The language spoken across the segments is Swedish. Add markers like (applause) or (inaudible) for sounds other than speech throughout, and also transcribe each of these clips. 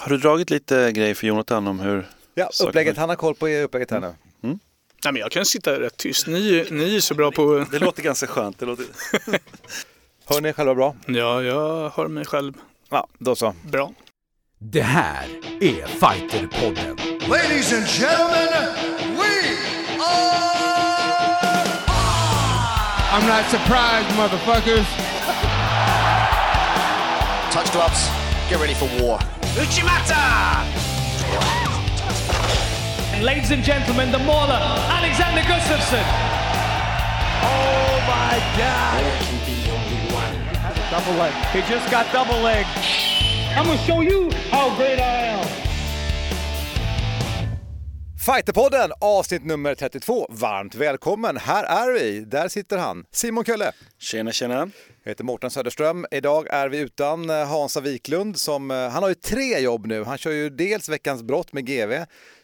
Har du dragit lite grejer för Jonathan om hur... Ja, upplägget, han har koll på upplägget här nu. Mm. Nej, men jag kan sitta rätt tyst. Ni, ni är så bra på... (laughs) Det låter ganska skönt. Det låter... (laughs) hör ni själva bra? Ja, jag hör mig själv. Ja, då så. Bra. Det här är Fighterpodden. Ladies and gentlemen, we are... I'm not surprised, motherfuckers. Touch gloves. Get ready for war. Uchimata! And ladies and gentlemen, the mauler, Alexander Gustafsson. Oh my God! There can be only one. Double leg. He just got double leg. I'm gonna show you how great I am. Fighterpodden avsnitt nummer 32. Varmt välkommen! Här är vi. Där sitter han, Simon Kölle. Tjena, tjena. Jag heter Mårten Söderström. Idag är vi utan eh, Hansa Wiklund som, eh, han har ju tre jobb nu. Han kör ju dels Veckans brott med GV,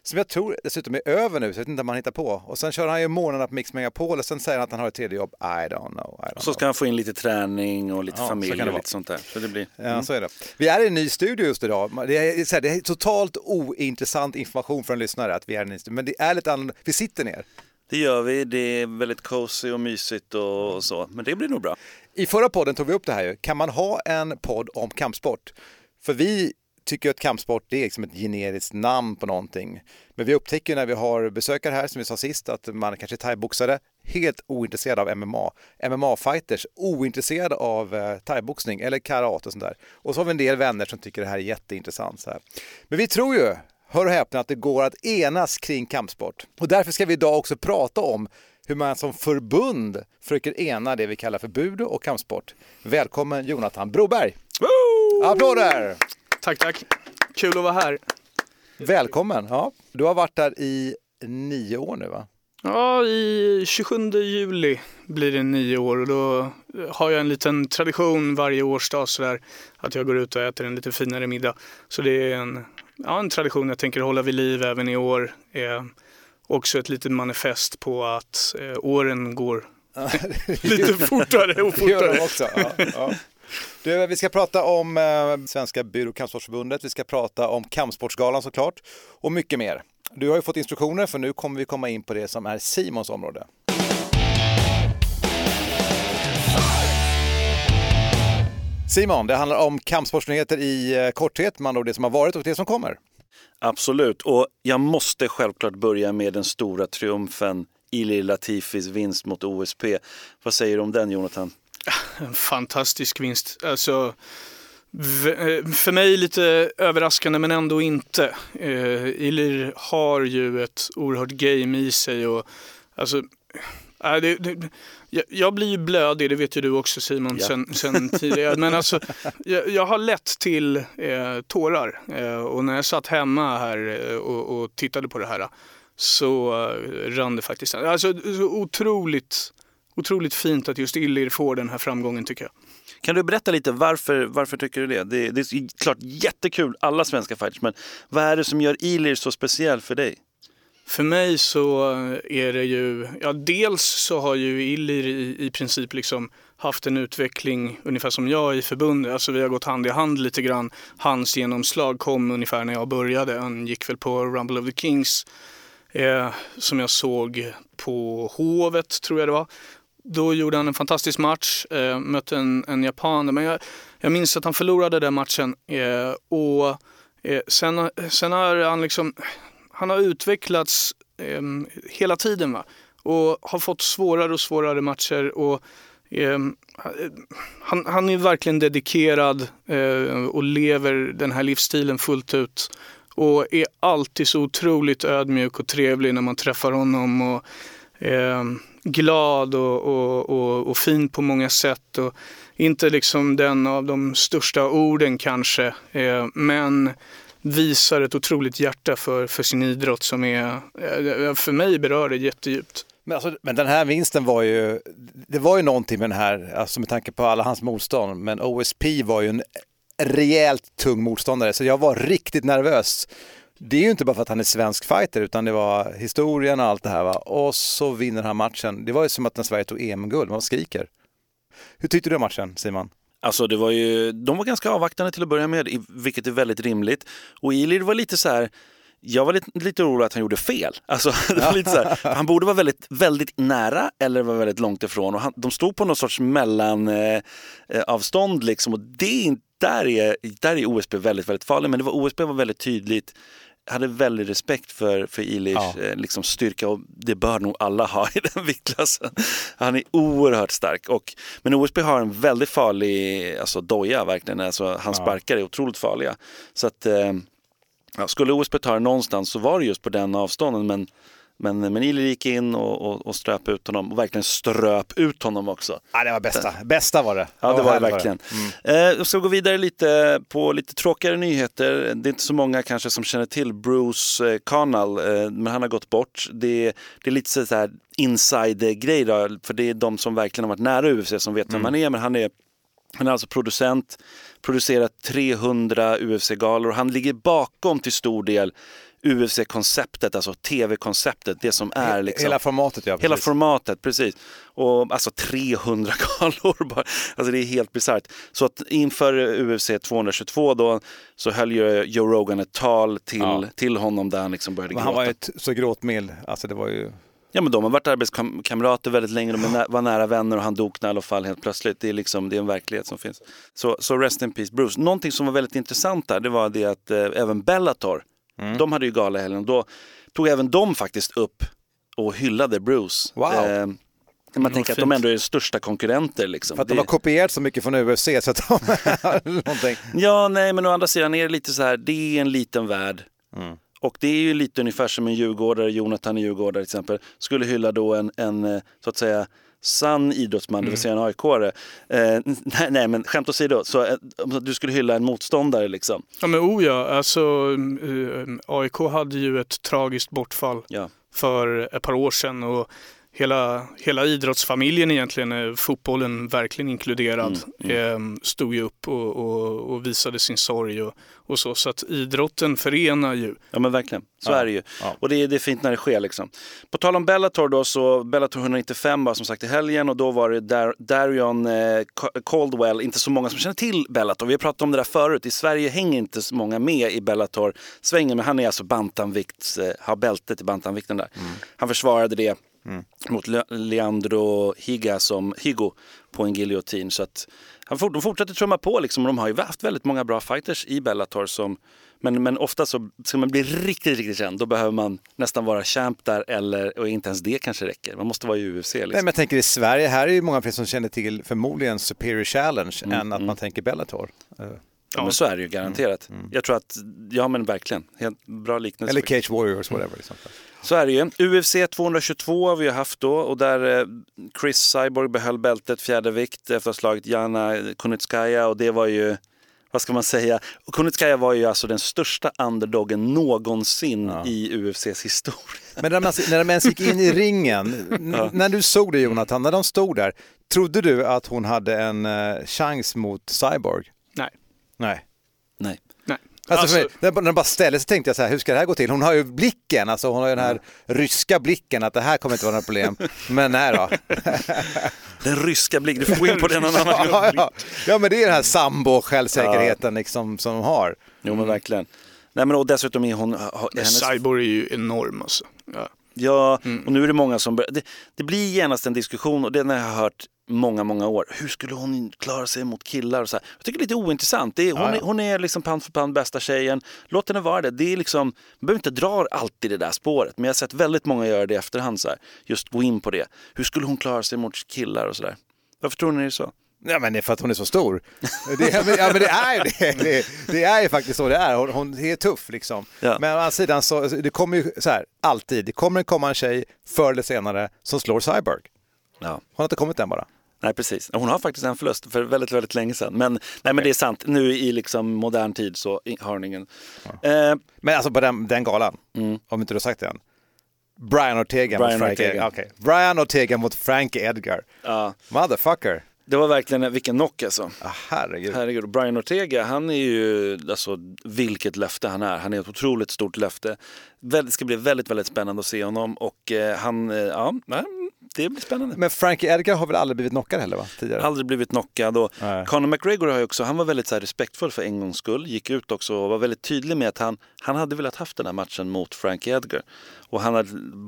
som jag tror dessutom är över nu, så jag vet inte om han hittar på. Och sen kör han ju morgnarna på Mix Megapol och sen säger han att han har ett tredje jobb. I don't know. I don't så ska know. han få in lite träning och lite ja, familj och lite sånt där. Så det blir... Ja, mm. så är det. Vi är i en ny studio just idag. Det är, så här, det är totalt ointressant information för en lyssnare att vi är i en ny studio, men det är lite annorlunda. Vi sitter ner. Det gör vi. Det är väldigt cozy och mysigt och så. Men det blir nog bra. I förra podden tog vi upp det här ju. Kan man ha en podd om kampsport? För vi tycker att kampsport det är liksom ett generiskt namn på någonting. Men vi upptäcker när vi har besökare här, som vi sa sist, att man kanske är thaiboxare, helt ointresserad av MMA. MMA-fighters, ointresserade av eh, thaiboxning eller karate och sånt där. Och så har vi en del vänner som tycker det här är jätteintressant. Så här. Men vi tror ju, hör och häpna, att det går att enas kring kampsport. Och därför ska vi idag också prata om hur man som förbund försöker ena det vi kallar för budo och kampsport. Välkommen Jonathan Broberg! Woo! Applåder! Tack, tack. Kul att vara här. Välkommen! Ja, du har varit där i nio år nu va? Ja, i 27 juli blir det nio år och då har jag en liten tradition varje årsdag sådär att jag går ut och äter en lite finare middag. Så det är en, ja, en tradition jag tänker hålla vid liv även i år. Eh, också ett litet manifest på att eh, åren går (laughs) lite fortare och fortare. Det gör de också. Ja, ja. Du, vi ska prata om eh, Svenska Byrå Kampsportsförbundet, vi ska prata om Kampsportsgalan såklart och mycket mer. Du har ju fått instruktioner för nu kommer vi komma in på det som är Simons område. Simon, det handlar om kampsportsnyheter i eh, korthet, man det som har varit och det som kommer. Absolut, och jag måste självklart börja med den stora triumfen Ili Latifis vinst mot OSP. Vad säger du om den Jonathan? En fantastisk vinst. Alltså, eh, för mig lite överraskande men ändå inte. Uh, Ilir har ju ett oerhört game i sig och alltså äh, det, det, jag, blir ju blödig, det vet ju du också Simon ja. sen, sen tidigare. Men alltså, jag, jag har lätt till eh, tårar eh, och när jag satt hemma här eh, och, och, tittade på det här så eh, rann det faktiskt. Alltså så otroligt, otroligt fint att just Illir får den här framgången tycker jag. Kan du berätta lite varför, varför tycker du det? det? Det är klart jättekul, alla svenska fighters, men vad är det som gör Ilir så speciell för dig? För mig så är det ju, ja dels så har ju Illir i, i princip liksom haft en utveckling ungefär som jag i förbundet. Alltså vi har gått hand i hand lite grann. Hans genomslag kom ungefär när jag började. Han gick väl på Rumble of the Kings eh, som jag såg på Hovet tror jag det var. Då gjorde han en fantastisk match, eh, mötte en, en japan. Men jag, jag minns att han förlorade den matchen. Eh, och eh, sen, sen har han liksom han har utvecklats eh, hela tiden va? och har fått svårare och svårare matcher. Och, eh, han, han, är verkligen dedikerad eh, och lever den här livsstilen fullt ut. Och är alltid så otroligt ödmjuk och trevlig när man träffar honom. Och, eh, glad och, och, och, och, fin på många sätt. Och inte liksom den av de största orden kanske, eh, men visar ett otroligt hjärta för, för sin idrott som är, eh, eh, för mig berör det jättedjupt. Men, alltså, men den här vinsten var ju, det var ju någonting med den här, alltså med tanke på alla hans motstånd, men OSP var ju en rejält tung motståndare så jag var riktigt nervös. Det är ju inte bara för att han är svensk fighter utan det var historien och allt det här va? och så vinner han matchen. Det var ju som att när Sverige tog EM-guld, man skriker. Hur tyckte du om matchen Simon? Alltså det var ju, de var ganska avvaktande till att börja med, vilket är väldigt rimligt. Och Ilir var lite så här, jag var lite, lite orolig att han gjorde fel. Alltså, (laughs) det var lite så här, (laughs) han borde vara väldigt, väldigt nära eller var väldigt långt ifrån. Och han, de stod på någon sorts mellanavstånd eh, avstånd liksom. Och det, är inte- där, är, där är OSB väldigt, väldigt farlig. Men det var, OSB var väldigt tydligt hade väldigt respekt för, för Ilish Ja. eh, liksom styrka och det bör nog alla ha (laughs) i den viktklassen. Han är oerhört stark. Och, men OSB har en väldigt farlig alltså, doja verkligen. Alltså, hans sparkar är otroligt farliga. Så att, eh, ja, skulle OSB ta det någonstans så var det just på den avstånden. Men, men, men Ilir gick in och, och, och ströp ut honom och verkligen ströp ut honom också. Ja, det var bästa. Bästa var det. Ja, det var det härligt verkligen. Eh, jag ska gå vidare lite på lite tråkigare nyheter. Det är inte så många kanske som känner till Bruce eh, Connell, eh, men han har gått bort. Det, det är lite så här inside-grej för det är de som verkligen har varit nära UFC som vet vem han är. Men han är, han är alltså producent, producerat 300 UFC-galor och han ligger bakom till stor del UFC-konceptet, alltså tv-konceptet, det som är liksom... Hela formatet ja. Hela precis. formatet, precis. Och alltså 300 (laughs) galor bara. Alltså det är helt bisarrt. Så att inför UFC 222 då så höll ju Joe Rogan ett tal till, Ja. till honom där han liksom började Men gråta. han var ju ett, så gråtmild. Alltså det var ju... Ja men de har varit arbetskamrater väldigt länge, de var nära vänner och han dog i alla fall helt plötsligt. Det är liksom, det är en verklighet som finns. Så, så rest in peace Bruce. Någonting som var väldigt intressant där, det var det att eh, även Bellator, Mm. de hade ju gala helgen. Då tog även de faktiskt upp och hyllade Bruce. Wow. Eh, man tänker att de ändå är största konkurrenter liksom. För att de har kopierat så mycket från UFC så att de... (laughs) någonting. Ja, nej, men å andra sidan är det lite så här, det är en liten värld. Mm. Och det är ju lite ungefär som en djurgårdare, Jonathan i Djurgårdare till exempel, skulle hylla då en, en eh, så att säga sann idrottsman, det vill säga en AIK-are. Eh, nej, nej, men skämt åsido, så eh, du skulle hylla en motståndare liksom. Ja men oh ja, alltså eh, AIK hade ju ett tragiskt bortfall Ja. för ett par år sedan och hela, hela idrottsfamiljen egentligen, eh, fotbollen verkligen inkluderad, eh, stod ju upp och, och, och visade sin sorg och, och så. Så att idrotten förenar ju. Ja men verkligen, så Ja, är det ju. ja. Och det är, det är fint när det sker liksom. På tal om Bellator då, så Bellator 195 var som sagt i helgen och då var det Dar- Darion eh, Ca- Caldwell, inte så många som känner till Bellator. Vi har pratat om det där förut, i Sverige hänger inte så många med i Bellator-svängen, men han är alltså bantamvikt, eh, har bältet i bantamvikten där. Han försvarade det mot Le- Leandro Higa som Higo på en giljotin. Så att han fort, de fortsätter trumma på liksom, och de har ju haft väldigt många bra fighters i Bellator som men, men ofta så ska man bli riktigt, riktigt känd, då behöver man nästan vara champ där eller, och inte ens det kanske räcker. Man måste vara i UFC liksom. Nej, men jag tänker i Sverige, här är ju många fler som känner till förmodligen Superior Challenge Mm, än att man tänker Bellator. Eh, ja, men så är det ju garanterat. Jag tror att, ja men verkligen, helt bra liknelse. Eller Cage Warriors, whatever. Liksom. Så är det ju. UFC 222 har vi ju haft då och där eh, Chris Cyborg behöll bältet fjärde vikt efter att ha slagit Jana Kunitskaya och det var ju, vad ska man säga, Kunitskaya var ju alltså den största underdogen någonsin i UFCs historia. Men när, man, när de ens gick in i ringen, n- när du såg det Jonathan, när de stod där, trodde du att hon hade en uh, chans mot Cyborg? Nej. Nej. Alltså, för mig, Alltså- när när de bara ställde sig tänkte jag så här, hur ska det här gå till? Hon har ju blicken, alltså hon har ju den här ryska blicken att det här kommer inte vara några problem. Men nej då. (laughs) Den ryska blicken, du får gå in på den (laughs) någon annan ja, ja. ja men det är den här sambo-självsäkerheten liksom, som de har. Jo men verkligen. Nej men och dessutom är hon... Hennes, Cyborg är ju enorm alltså. Ja. Ja, och nu är det många som börjar... Det, det blir genast en diskussion och den har jag hört många, många år. Hur skulle hon klara sig mot killar och så här. Jag tycker det är lite ointressant. Det är, hon, Ja, ja. Är, hon är liksom pand för pand bästa tjejen. Låt henne vara det. Det är liksom, man behöver inte dra alltid det där spåret. Men jag har sett väldigt många göra det i efterhand. Så här. Just gå in på det. Hur skulle hon klara sig mot killar och sådär. Varför tror ni det är så? Ja men det är för att hon är så stor. (laughs) Det, ja, men, ja, det är det. det. Det är ju faktiskt så det är. Hon, hon är tuff liksom. Ja. Men å andra sidan så, alltså, det kommer ju så här, alltid, det kommer komma en tjej förr eller senare som slår Cyborg. Ja. Hon har inte kommit än bara. Nej, precis. Hon har faktiskt en förlust för väldigt, väldigt länge sedan. Men, nej, men det är sant. Nu i liksom modern tid så har hon ingen. Eh, Men alltså på den, den galan, om inte du har sagt det än. Brian Ortega Mm. Brian mot Frankie Ortega. Okej. Brian Ortega mot Frankie Edgar. ja, Motherfucker. Det var verkligen vilken knock alltså. Ah, herregud. Herregud, Brian Ortega, han är ju, alltså vilket löfte han är. Han är ett otroligt stort löfte. Det ska bli väldigt, väldigt spännande att se honom och eh, han, eh, ja, det blir spännande. Men Frankie Edgar har väl aldrig blivit knockad heller va? Tidigare? Aldrig blivit knockad och Nej. Conor McGregor har ju också, han var väldigt så här, respektfull för en gångs skull. Gick ut också och var väldigt tydlig med att han, han hade velat haft den här matchen mot Frankie Edgar. Och han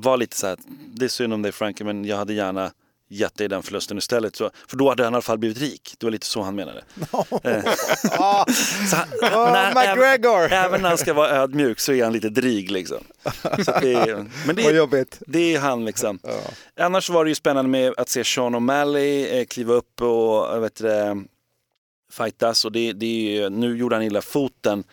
var lite så här, det är synd om dig Frankie men jag hade gärna gett dig den förlusten istället. Så, för då hade han i alla fall blivit rik. Det var lite så han menade. (laughs) Eh, så han, (laughs) Åh, när- McGregor! Även, även när han ska vara ödmjuk så är han lite dryg liksom. Det är, men det (laughs) är, jobbigt. det är han liksom. Annars var det ju spännande med att se Sean O'Malley eh, kliva upp och jag vet det, fightas. Och det, det är ju, nu gjorde han illa foten.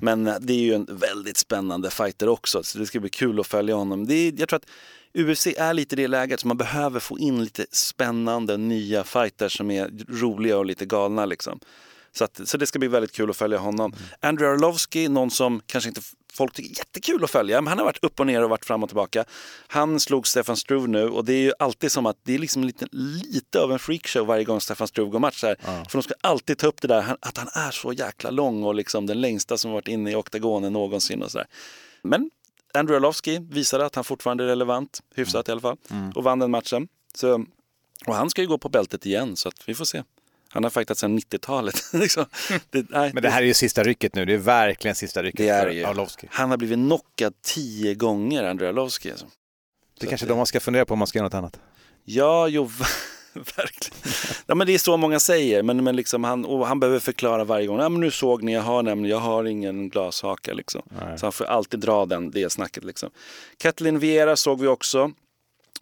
Men det är ju en väldigt spännande fighter också. Så det ska bli kul att följa honom. Det är, jag tror att UFC är lite det läget så man behöver få in lite spännande nya fighters som är roliga och lite galna liksom. Så, att, så det ska bli väldigt kul att följa honom. Andrew Arlovski, någon som kanske inte folk tycker är jättekul att följa, men han har varit upp och ner och varit fram och tillbaka. Han slog Stefan Struve nu och det är ju alltid som att det är liksom lite, lite av en freakshow varje gång Stefan Struve går match. Här. För de ska alltid ta upp det där att han är så jäkla lång och liksom den längsta som varit inne i oktagonen någonsin och sådär. Men Andrew Arlovski visade att han fortfarande är relevant, hyfsat i alla fall, och vann den matchen. Så, och han ska ju gå på bältet igen, så att vi får se. Han har fightat sedan 90-talet. (laughs) liksom. det, nej, Men det här är ju sista rycket nu, det är verkligen sista rycket det är för det. Arlovski. Han har blivit knockad tio gånger, Andrew Arlovski. Alltså. Det är Så kanske att de man ska fundera på om man ska göra något annat. Ja, jo, (laughs) (laughs) verkligen. Ja, men det är så många säger, men, men liksom han, han behöver förklara varje gång. Ja, men nu såg ni, jag har nämligen, jag har ingen glashaka. Liksom. Så han får alltid dra den, det snacket. Liksom. Kathleen Vieira såg vi också.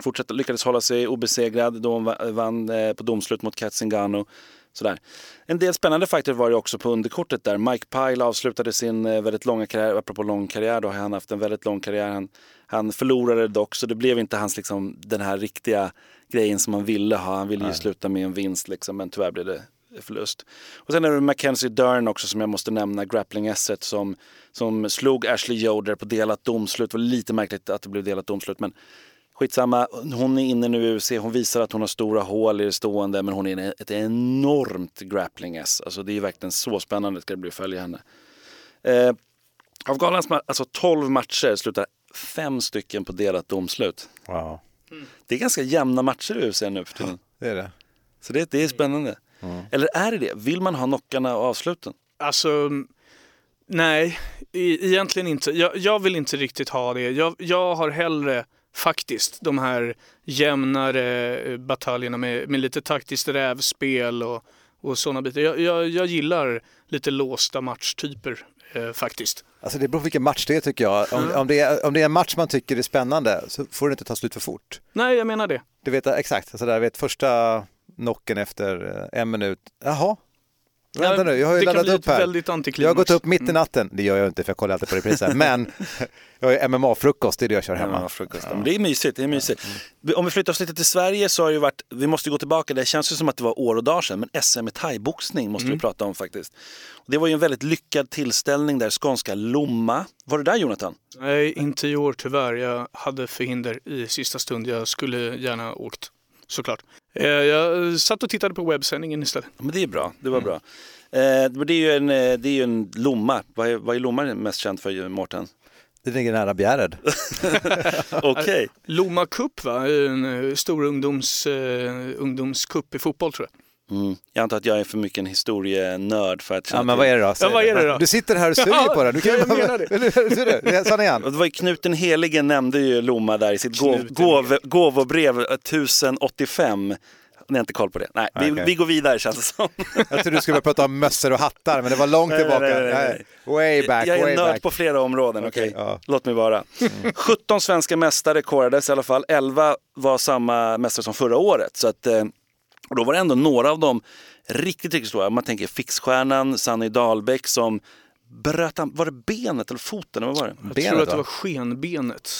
Fortsatte, lyckades hålla sig obesegrad då hon va- vann eh, på domslut mot Kat Zingano. Sådär. En del spännande fighter var det också på underkortet där. Mike Pyle avslutade sin eh, väldigt långa karriär. Apropå lång karriär, då har han haft en väldigt lång karriär. Han, han förlorade dock, så det blev inte hans, liksom, den här riktiga grejen som han ville ha. Han ville ju sluta med en vinst, liksom, men tyvärr blev det förlust. Och sen är det Mackenzie Dern också som jag måste nämna, grappling esset som, som slog Ashley Yoder på delat domslut. Det var lite märkligt att det blev delat domslut, men Skitsamma, hon är inne nu i UFC, hon visar att hon har stora hål i det stående men hon är ett enormt grappling S. Alltså det är verkligen så spännande ska det bli att följa henne. Eh, av galans alltså 12 matcher slutar fem stycken på delat domslut. Wow. Det är ganska jämna matcher i UFC nu för tiden. Det är det. Så det, det är spännande. Eller är det det? Vill man ha knockarna och avsluten? Alltså, nej, e- egentligen inte. Jag, jag vill inte riktigt ha det. Jag, jag har hellre faktiskt de här jämnare eh, bataljerna med, med lite taktiskt rävspel och, och sådana bitar. Jag, jag, jag gillar lite låsta matchtyper eh, faktiskt. Alltså det beror på vilken match det är tycker jag. Om, om, det är, om det är en match man tycker är spännande så får det inte ta slut för fort. Nej, jag menar det. Du vet exakt, alltså där vet första knocken efter eh, en minut. Jaha, vänta nu, jag har ju laddat upp här. Jag har gått upp mitt i natten, det gör jag inte för jag kollar alltid på repriser, men (laughs) jag har ju MMA-frukost, det är det jag kör hemma. Ja, frukost. Men det är mysigt. Det är mysigt. Om vi flyttar oss lite till Sverige så har det ju varit, vi måste gå tillbaka, det känns ju som att det var år och dagar sedan, men SM i thaiboxning måste vi prata om faktiskt. Det var ju en väldigt lyckad tillställning där, skånska Lomma. Var du där Jonathan? Nej, inte i år tyvärr. Jag hade förhinder i sista stund. Jag skulle gärna åkt, såklart. Eh, Jag satt och tittade på webbsändningen istället. Ja, men det är bra, det var bra. Eh, men det är ju en, eh, det är ju en Lomma. Vad är, vad är Lomma mest känt för, Mårten? Det ligger nära Bjärred. (laughs) Okej. Lomma Cup va? En eh, stor ungdoms, eh, ungdomscup i fotboll tror jag. Mm. Jag antar att jag är för mycket en historienörd för att Ja men vad är det då? Ja, vad är det då? Du sitter här och suger Ja, på det. Du kan ja, jag bara- menar det. (laughs) Eller? Det igen. Var ju Knut den helige nämnde ju Lomma där i sitt gåv, gåv, gåvobrev eh, 1085. Ni har inte koll på det? Nej, vi, Okej. vi går vidare känns det som. Jag trodde du skulle börja prata om mössor och hattar, men det var långt tillbaka. nej, nej, nej. Way back, jag är way nörd back. på flera områden, okej? Okej, ja. Låt mig vara. 17 svenska mästare korades i alla fall. 11 var samma mästare som förra året. Så att, eh, och då var det ändå några av dem riktigt, riktigt stora. Man tänker Fixstjärnan, Sanny Dahlbäck som bröt var det benet eller foten? Eller vad var det? Jag Benet, tror att det va? var skenbenet.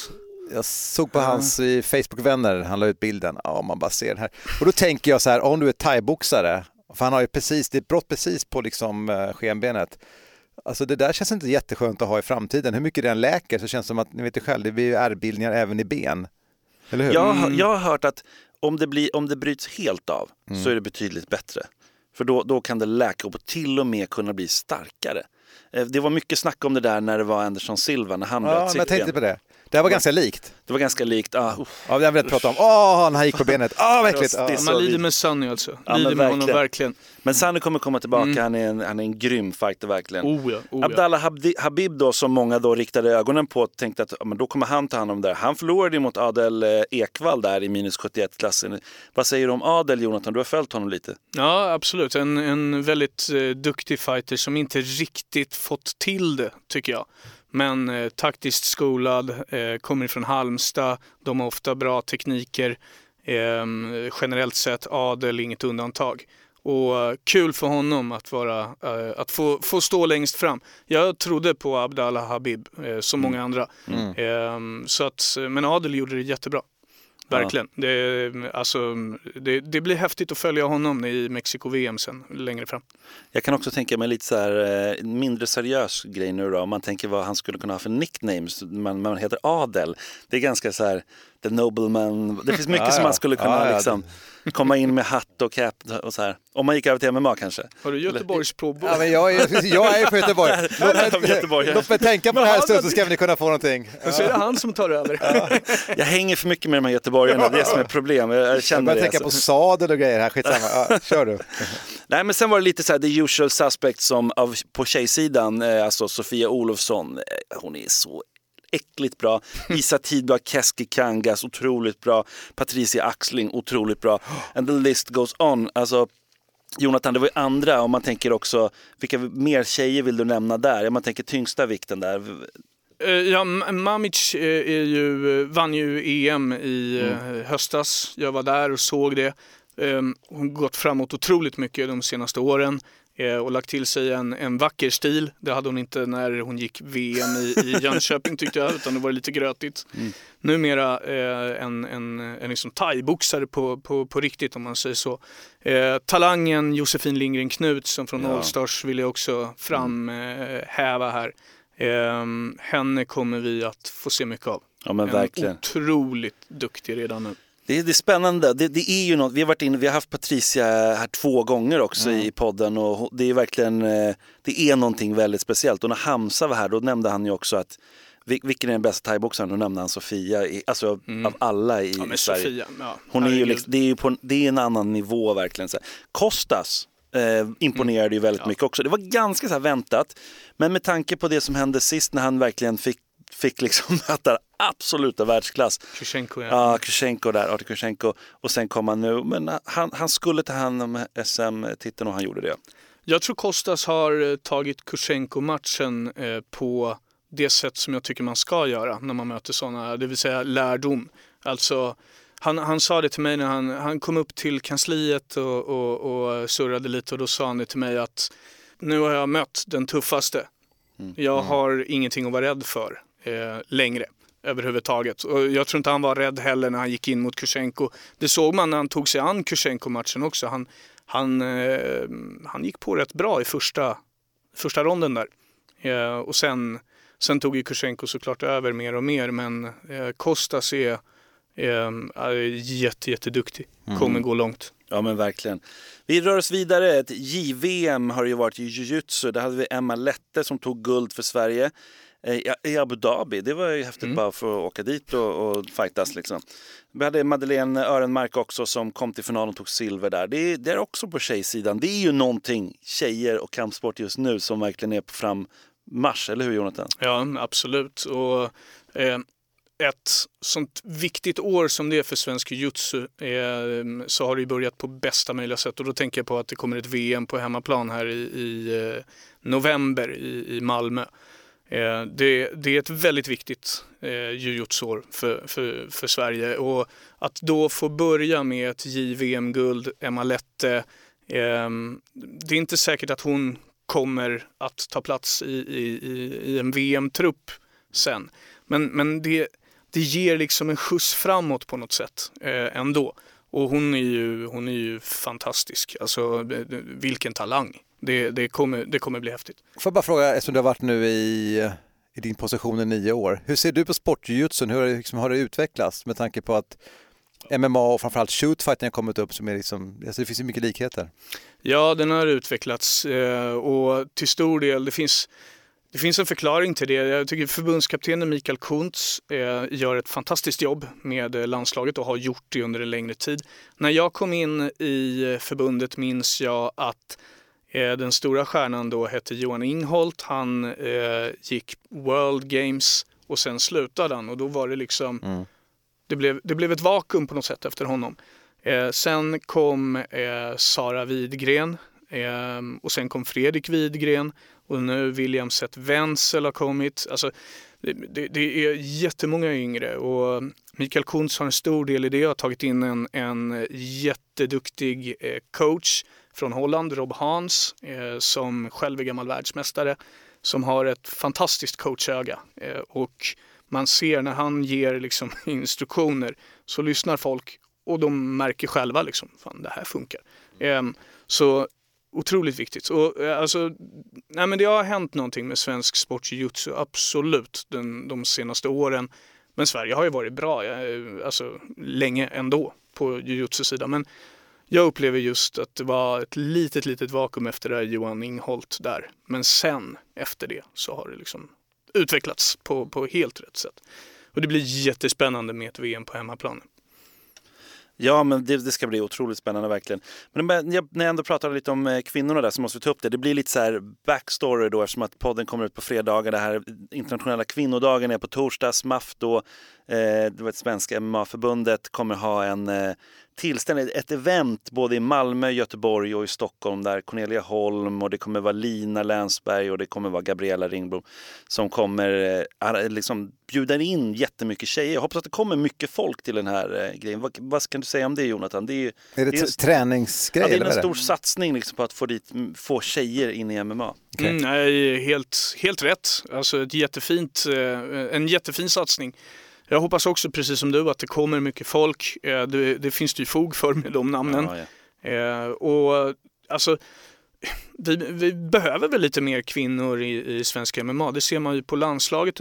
Jag såg på hans i Facebook-vänner, han la ut bilden, ja man bara ser den här. Och då tänker jag så här, om du är thaiboxare, för han har ju precis, det är ett brott precis på liksom eh, skenbenet. Alltså det där känns inte jätteskönt att ha i framtiden. Hur mycket den läker så känns det som att, ni vet ju själv, det blir ju ärrbildningar även i ben. Eller hur? Jag, har- jag har hört att om det, blir, om det bryts helt av så är det betydligt bättre. För då, då kan det läka och till och med kunna bli starkare. Eh, Det var mycket snack om det där när det var Anderson Silva, när han Ja, bröt sitt jag tänkte ben. på det. Det var ganska likt. Det var ganska likt. Ah, ja, det har vi pratat om. Åh, oh, han gick på benet. Åh, oh, verkligen. Oh. Man lider med Sunny alltså. Ja, lider med honom verkligen. Men Sunny kommer komma tillbaka, mm. han, är en, han är en grym fighter verkligen. Oh ja, oh Abdallah Habib då som många då riktade ögonen på tänkte att men då kommer han ta hand om det där. Han förlorade mot Adel eh, Ekvall där i minus 71-klassen. Vad säger du om Adel Jonathan? Du har följt honom lite. Ja absolut, en, en väldigt eh, duktig fighter som inte riktigt fått till det tycker jag. Men eh, taktiskt skolad, eh, kommer från Halmstad, de har ofta bra tekniker. Eh, generellt sett adel, inget undantag. Och uh, kul för honom att, vara, uh, att få, få stå längst fram. Jag trodde på Abdallah Habib, uh, som mm. många andra. Mm. Ehm, så att, men Adel gjorde det jättebra. Verkligen. Ja. Det, alltså, det, det, blir häftigt att följa honom i Mexiko-VM sen längre fram. Jag kan också tänka mig lite så här eh, mindre seriös grej nu då. Om man tänker vad han skulle kunna ha för nicknames. Man, man heter Adel. Det är ganska så här The Nobleman. Det finns (laughs) mycket ja, som man skulle kunna ja, liksom, komma in med hatt och cap och så här. Om man gick över till MMA kanske. Har du Göteborgs? Ja, men jag, är, jag är på Göteborg. (laughs) Låt mig, låt mig tänka på det här stund så ska ni kunna få någonting. Ja. Så är det han som tar över. Jag hänger för mycket med de här göteborgarna, det är som är problem. Jag känner jag det. tänka alltså. på sadel och grejer här, skitsamma. Ja, kör du. (laughs) Nej men sen var det lite så här the usual suspects som av, på tjejsidan, eh, alltså Sofia Olofsson, eh, hon är så äckligt bra. (laughs) Isa Tidblad, Keski Kangas, otroligt bra. Patricia Axling, otroligt bra. And the list goes on. Alltså, Jonathan, det var ju andra, om man tänker också, vilka mer tjejer vill du nämna där? Om man tänker tyngsta vikten där. Eh, ja, Mamic är ju, vann ju EM i mm. höstas. Jag var där och såg det. Ehm, hon har gått framåt otroligt mycket de senaste åren. Eh, och lagt till sig en, en vacker stil. Det hade hon inte när hon gick VM i, i (laughs) Jönköping tyckte jag, utan det var lite grötigt. Mm. Numera eh, en, en, en liksom thaiboxare på, på, på riktigt om man säger så. Eh, talangen Josefin Lindgren Knutsson från ja. Allstars vill jag också framhäva mm. här. Eh, henne kommer vi att få se mycket av. Ja, men verkligen. Otroligt duktig redan nu. Det är, det är spännande. Det, det, är ju något, vi har varit inne, vi har haft Patricia här två gånger också mm. i podden och det är verkligen, eh, det är någonting väldigt speciellt. Och när Hamza var här då nämnde han ju också att vilken är den bästa thaiboxaren? Då nämnde han Sofia, alltså mm. av alla i ja, Sverige. Sofia, ja. Hon är ju liksom, det, är ju på, det är en annan nivå verkligen. Så Kostas eh, imponerade mm. ju väldigt ja. mycket också. Det var ganska så väntat. Men med tanke på det som hände sist när han verkligen fick fick liksom (laughs) möta absoluta världsklass. Kushenko, ja. Ja, Kushenko där, Artur Kushenko. Och sen kom han nu, men han, han skulle ta hand om SM-titeln och han gjorde det. Jag tror Kostas har eh, tagit Kushenko-matchen eh, på det sätt som jag tycker man ska göra när man möter sådana, det vill säga lärdom. Alltså, han, han sa det till mig när han, han kom upp till kansliet och, och, och surrade lite och då sa han det till mig att nu har jag mött den tuffaste. Mm. Jag mm. har ingenting att vara rädd för eh, längre överhuvudtaget. Och jag tror inte han var rädd heller när han gick in mot Kushenko. Det såg man när han tog sig an Kushenko-matchen också. Han, han, eh, han gick på rätt bra i första, första ronden där. Eh, och sen, sen tog ju Kushenko såklart över mer och mer men eh, Kostas är, är jätte, jätteduktig. Mm. Kommer gå långt. Ja men verkligen. Vi rör oss vidare. Ett JVM har ju varit i jujutsu. Där hade vi Emma Lette som tog guld för Sverige. Eh, i Abu Dhabi. Det var ju häftigt mm. bara för att åka dit och, och fightas liksom. Vi hade Madeleine Örenmark också som kom till finalen och tog silver där. Det är, det är också på tjejsidan. Det är ju någonting, tjejer och kampsport just nu, som verkligen är på frammarsch. Eller hur Jonathan? Ja, absolut. Och, eh, ett sånt viktigt år som det är för svensk jujutsu eh, så har det börjat på bästa möjliga sätt. Och då tänker jag på att det kommer ett VM på hemmaplan här i, i eh, november i, i Malmö. Eh, det, det, är ett väldigt viktigt eh, jujutsu-år för, för, för Sverige och att då få börja med ett JVM-guld, Emma Lette, eh, det är inte säkert att hon kommer att ta plats i, i, i en VM-trupp sen. Men, men det, det ger liksom en skjuts framåt på något sätt eh, ändå. Och hon är ju, hon är ju fantastisk, alltså eh, vilken talang det, det, kommer, det kommer bli häftigt. Får jag bara fråga, eftersom du har varit nu i, i din position i nio år, hur ser du på sportjujutsun? Hur liksom, har det utvecklats med tanke på att MMA och framförallt shootfighting har kommit upp som är liksom, alltså det finns ju mycket likheter. Ja, den har utvecklats eh, och till stor del, det finns Det finns en förklaring till det. Jag tycker förbundskaptenen Mikael Kuntz eh, gör ett fantastiskt jobb med eh, landslaget och har gjort det under en längre tid. När jag kom in i förbundet minns jag att den stora stjärnan då hette Johan Ingholt. Han eh, gick World Games och sen slutade han och då var det liksom mm. det, blev, det blev ett vakuum på något sätt efter honom. Eh, sen kom eh, Sara Widgren och sen kom Fredrik Widgren och nu William Seth Wenzel har kommit. Alltså, det, det, det, är jättemånga yngre och Mikael Kuntz har en stor del i det. Jag har tagit in en, en jätteduktig eh, coach från Holland, Rob Hans, eh, som själv är gammal världsmästare, som har ett fantastiskt coachöga. Eh, och man ser när han ger liksom, (laughs) instruktioner så lyssnar folk och de märker själva liksom, fan det här funkar. Ehm, så otroligt viktigt. Och, eh, alltså, nej, men det har hänt någonting med svensk sportjujutsu, absolut, den, de senaste åren. Men Sverige har ju varit bra, eh, alltså, länge ändå på jujutsu-sidan. Men jag upplever just att det var ett litet, litet vakuum efter det här Johan Ingholt där. Men sen, efter det, så har det liksom utvecklats på, på helt rätt sätt. Och det blir jättespännande med ett VM på hemmaplan. Ja, men det, det, ska bli otroligt spännande verkligen. Men när jag ändå pratar lite om eh, kvinnorna där så måste vi ta upp det. Det blir lite så här backstory då eftersom att podden kommer ut på fredagar. Det här internationella kvinnodagen är på torsdag. SMAF då, eh, det var svenska MMA-förbundet, kommer ha en eh, tillställning, ett event både i Malmö, Göteborg och i Stockholm där Cornelia Holm och det kommer vara Lina Länsberg och det kommer vara Gabriella Ringblom som kommer eh, liksom bjuda in jättemycket tjejer. Jag hoppas att det kommer mycket folk till den här eh, grejen. Vad, vad kan du säga om det Jonathan? Det är, är det, det är, träningsgrej? Ja, det är en stor satsning liksom, på att få, dit, få tjejer in i MMA. Okay. Mm, nej, helt, helt rätt. Alltså ett jättefint, en jättefin satsning. Jag hoppas också precis som du att det kommer mycket folk. Eh, det, det finns det ju fog för med de namnen. Ja, ja. Eh, och alltså vi, vi, behöver väl lite mer kvinnor i, i svenska MMA. Det ser man ju på landslaget.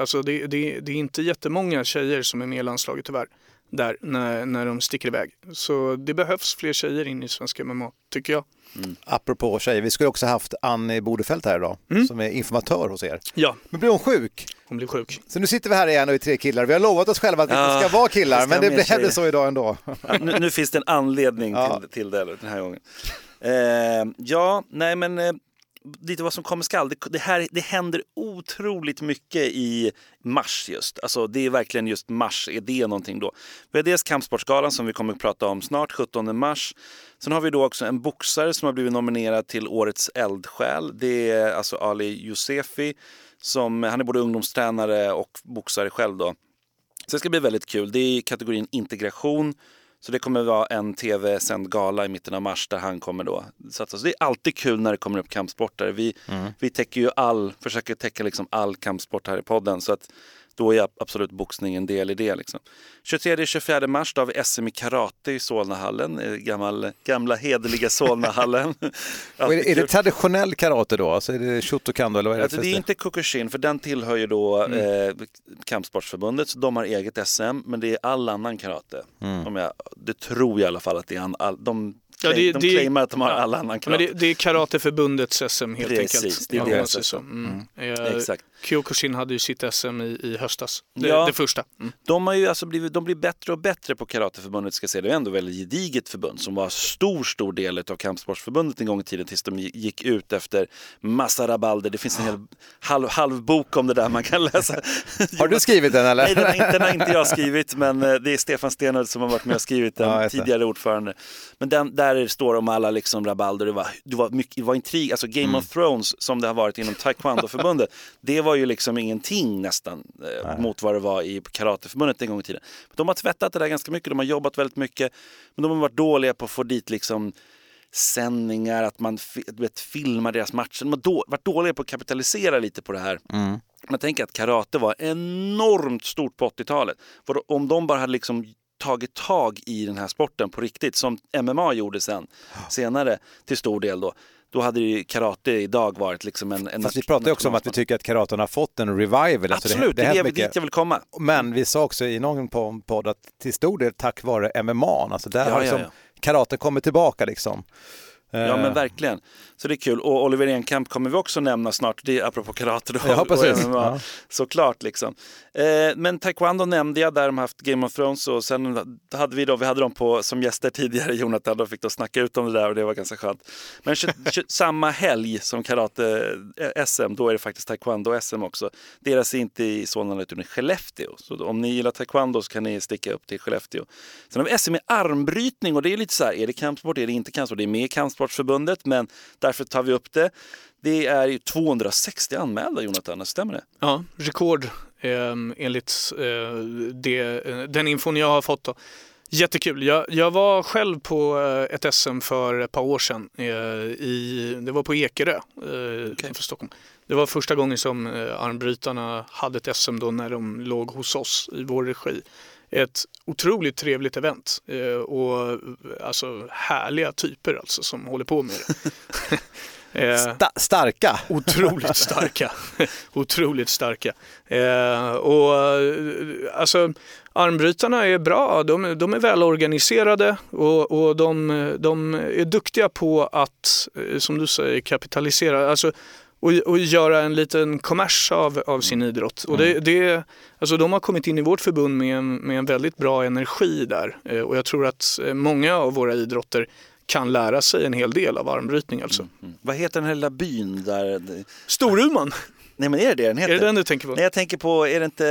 Alltså det, det, det är inte jättemånga tjejer som är med i landslaget tyvärr där när, när de sticker iväg. Så det behövs fler tjejer in i svenska MMA, tycker jag. Mm. Apropå tjejer, vi skulle också haft Annie Bodefelt här idag mm. som är informatör hos er. Ja. Men blir hon sjuk? Hon blir sjuk. Så nu sitter vi här igen och är tre killar. Vi har lovat oss själva att vi ja, inte ska vara killar, men det blev så idag ändå. Ja, nu, nu, finns det en anledning (laughs) ja. till, till det den här gången. Eh, ja, nej men eh, lite vad som kommer skall. Det, det, här, det händer otroligt mycket i mars just. Alltså det är verkligen just mars, är det någonting då? Vi har dels Kampsportsgalan som vi kommer att prata om snart, 17 mars. Sen har vi då också en boxare som har blivit nominerad till Årets eldsjäl. Det är alltså Ali Youssefi. Som, han är både ungdomstränare och boxare själv då. Så det ska bli väldigt kul. Det är kategorin integration. Så det kommer vara en tv-sänd gala i mitten av mars där han kommer då satsa. Så det är alltid kul när det kommer upp kampsportare. Vi, mm. vi täcker ju all, försöker täcka liksom all kampsport här i podden. Så att då är absolut boxning en del i det. Liksom. 23-24 mars då har vi SM i karate i Solnahallen, eh, gammal, gamla hederliga Solnahallen. (laughs) är, det, är det traditionell karate då? Alltså är det Shotokan? Eller vad är det, alltså, det är inte Kukushin, för den tillhör ju då mm. eh, Kampsportsförbundet, så de har eget SM, men det är all annan karate. Mm. Jag, det tror jag i alla fall att det är, all, de Ja, det, de claimar att de har alla annan karate. Men det, det är Karateförbundets SM helt Precis, enkelt. det är deras SM. Mm. Mm. Eh, Exakt. Kyokushin hade ju sitt SM i, i höstas, det, ja, det första. Mm. De har ju alltså blivit, de blir bättre och bättre på Karateförbundet ska säga. Det är ändå väldigt gediget förbund som var stor, stor del av Kampsportsförbundet en gång i tiden tills de gick ut efter massa rabalder. Det finns en hel halv, halv bok om det där man kan läsa. (laughs) Har du skrivit den eller? Nej, den har inte, den har inte jag skrivit, men eh, det är Stefan Stenhult som har varit med och skrivit den, ja, tidigare ordförande. Men den, där står om alla liksom rabalder, det var, det var, mycket, det var intrig, alltså Game mm. of Thrones som det har varit inom Taekwondo-förbundet, (laughs) det var ju liksom ingenting nästan eh, mot vad det var i Karateförbundet en gång i tiden. De har tvättat det där ganska mycket, de har jobbat väldigt mycket, men de har varit dåliga på att få dit liksom sändningar, att man vet, filmar deras matcher. De har då, varit dåliga på att kapitalisera lite på det här. Mm. Man tänker att karate var enormt stort på 80-talet. Om de bara hade liksom tagit tag i den här sporten på riktigt som MMA gjorde sen senare till stor del då. Då hade ju karate idag varit liksom en... en Fast vi pratar ju också om att vi tycker att karaten har fått en revival. Alltså Absolut, det, det, det är dit jag vill komma. Men vi sa också i någon podd att till stor del tack vare MMA, alltså där ja, har liksom ja, ja. karate kommit tillbaka liksom. Ja men verkligen. Så det är kul. Och Oliver Enkamp kommer vi också nämna snart, det är apropå karate då. Ja, precis. Och MMA. Ja. Såklart liksom. Eh, men taekwondo nämnde jag, där de haft Game of Thrones och sen hade vi, då, vi hade dem på, som gäster tidigare, Jonathan, de fick då snacka ut om det där och det var ganska skönt. Men (laughs) samma helg som karate-SM, då är det faktiskt taekwondo-SM också. Deras är inte i Solna utan i Skellefteå. Så om ni gillar taekwondo så kan ni sticka upp till Skellefteå. Sen har vi SM i armbrytning och det är lite så här, är det kampsport, är det inte kampsport? Det är med i Kampsportsförbundet men därför tar vi upp det. Det är ju 260 anmälda Jonathan, stämmer det? Ja, rekord eh, enligt eh, det, eh, den infon jag har fått. Då. Jättekul. Jag, jag var själv på eh, ett SM för ett par år sedan. Eh, i, det var på Ekerö eh, utanför Stockholm. Det var första gången som eh, armbrytarna hade ett SM då när de låg hos oss i vår regi. Ett otroligt trevligt event eh, och alltså härliga typer alltså som håller på med det. (laughs) Eh, Sta- starka. (laughs) Otroligt starka. (laughs) Otroligt starka. Eh, och eh, alltså armbrytarna är bra. De, de är välorganiserade och, och de, de är duktiga på att, som du säger, kapitalisera. Alltså, och, och göra en liten kommers av, av sin idrott. Och det, det, alltså de har kommit in i vårt förbund med en, med en väldigt bra energi där. Eh, och jag tror att eh, många av våra idrotter kan lära sig en hel del av armbrytning alltså. Vad heter den här lilla byn där? Storuman, Nej men är det det den heter? är det den du tänker på? Nej jag tänker på, är det inte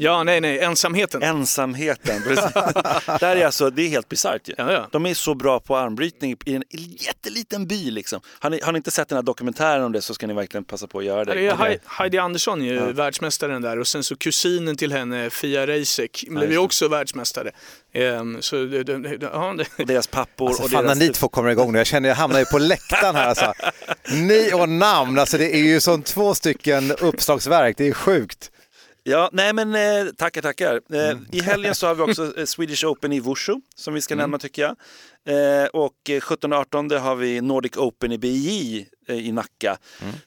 Ja, nej, nej, ensamheten. ensamheten? Precis. (laughs) där är alltså, det är helt bisarrt ju. Ja, ja. De är så bra på armbrytning i en jätteliten by liksom. Har ni, har ni inte sett den här dokumentären om det så ska ni verkligen passa på att göra det. Det är Hei- Heidi Andersson ju världsmästaren där och sen så kusinen till henne, Fia Reisek, blev ju också världsmästare. Ehm, så det, det, ja, det, Och deras pappor Alltså, och fan när deras... ni två kommer igång nu, jag känner jag hamnar ju på läktaren här alltså. Ni och namn, alltså det är ju som två stycken uppslagsverk, det är sjukt. Ja, nej men eh, tackar, tackar. Eh, I helgen så har vi också eh, Swedish Open i Wushu som vi ska nämna tycker jag. Eh, och eh, 17-18 har vi Nordic Open i BJ eh, i Nacka.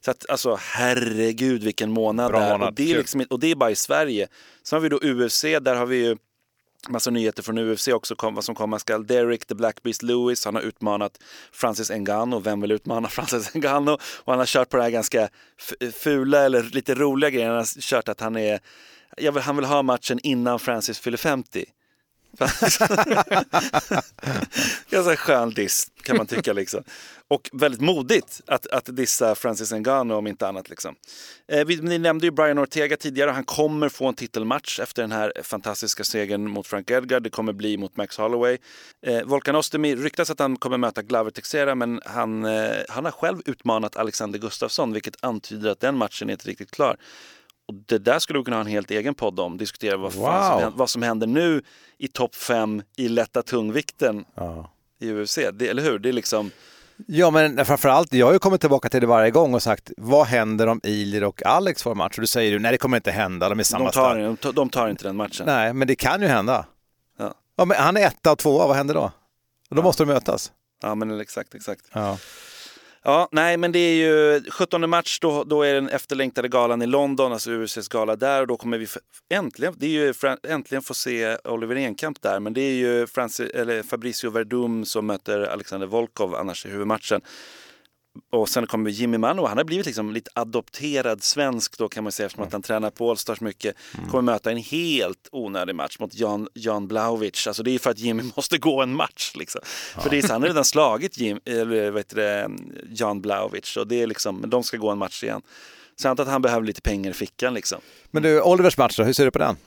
Så att alltså herregud vilken månad Bra månad, Och, det är liksom, och det är bara i Sverige. Sen har vi då UFC, där har vi ju massa nyheter från UFC också, kom, vad som komma skall. Derek the Black Beast Lewis, han har utmanat Francis Ngannou. Vem vill utmana (laughs) Francis Ngannou? Och han har kört på det här ganska fula eller lite roliga grejen. Han har kört att han är, jag vill, han vill ha matchen innan Francis fyller 50. (laughs) Ganska skön diss kan man tycka liksom. Och väldigt modigt att, att dissa Francis Ngannou om inte annat liksom. Eh, vi, ni nämnde ju Brian Ortega tidigare han kommer få en titelmatch efter den här fantastiska segern mot Frank Edgar. Det kommer bli mot Max Holloway. Eh, Volkan Ostemi ryktas att han kommer möta Glover Teixeira men han, eh, han har själv utmanat Alexander Gustafsson vilket antyder att den matchen är inte riktigt klar. Och det där skulle vi kunna ha en helt egen podd om. Diskutera vad, Wow. som, vad som händer nu i topp fem i lätta tungvikten Ja. i UFC. Det, eller hur? Det är liksom... Ja, men framförallt, jag har ju kommit tillbaka till det varje gång och sagt, vad händer om Ilir och Alex får match? Och du säger du, nej det kommer inte hända, de är samma De tar, de, tar, de tar inte den matchen. Nej, men det kan ju hända. Ja. Ja, men han är etta och tvåa, vad händer då? Då måste de mötas. Ja, men exakt, exakt. Ja. Ja, nej, men det är ju 17 mars, då, då är den efterlängtade galan i London, alltså UFCs gala där och då kommer vi äntligen, det är ju äntligen få se Oliver Enkamp där, men det är ju Francis, eller Fabricio Verdum som möter Alexander Volkov annars i huvudmatchen. Och sen kommer Jimmy Manu, han har blivit liksom lite adopterad svensk då kan man säga eftersom att han tränar på Allstars mycket. Kommer möta en helt onödig match mot Jan, Jan Blauwicz. Alltså det är för att Jimmy (laughs) måste gå en match liksom. För det är, så- han har redan slagit Jim, eller, heter det, Jan Blauwicz och det är liksom, men de ska gå en match igen. Antar att han behöver lite pengar i fickan liksom. Men du, Olivers match då, hur ser du på den?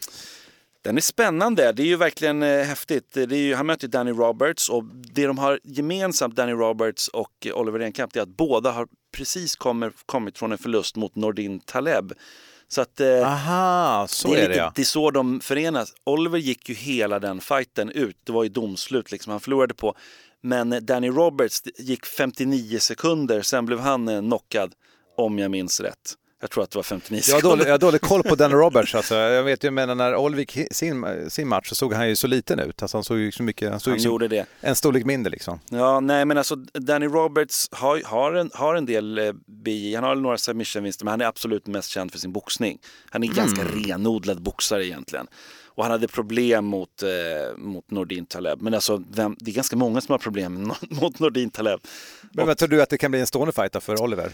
Den är spännande, det är ju verkligen eh, häftigt. Det ju, han möter Danny Roberts och det de har gemensamt, Danny Roberts och Oliver Enkamp, det är att båda har precis kommer, kommit från en förlust mot Nordin Taleb. Så att eh, Aha, så det, är är det lite, ja. det är så de förenas. Oliver gick ju hela den fighten ut, det var ju domslut liksom, han förlorade på. Men Danny Roberts gick 59 sekunder, sen blev han eh, knockad, om jag minns rätt. Jag tror att det var 59 Jag har sekunder. dålig, jag har dålig koll på Dan (laughs) Roberts. Alltså. Jag vet ju, men när Olvik sin, sin match så såg han ju så liten ut. Alltså, han såg ju så mycket, han såg Han gjorde det. en storlek mindre liksom. Ja, nej men alltså Danny Roberts har, har, en, har en del eh, BJ, han har några submission-vinster men han är absolut mest känd för sin boxning. Han är en ganska renodlad boxare egentligen. Och han hade problem mot, eh, mot Nordin Taleb. Men alltså, vem, det är ganska många som har problem (laughs) mot Nordin Taleb. Men vad tror du att det kan bli en stående fight för Oliver?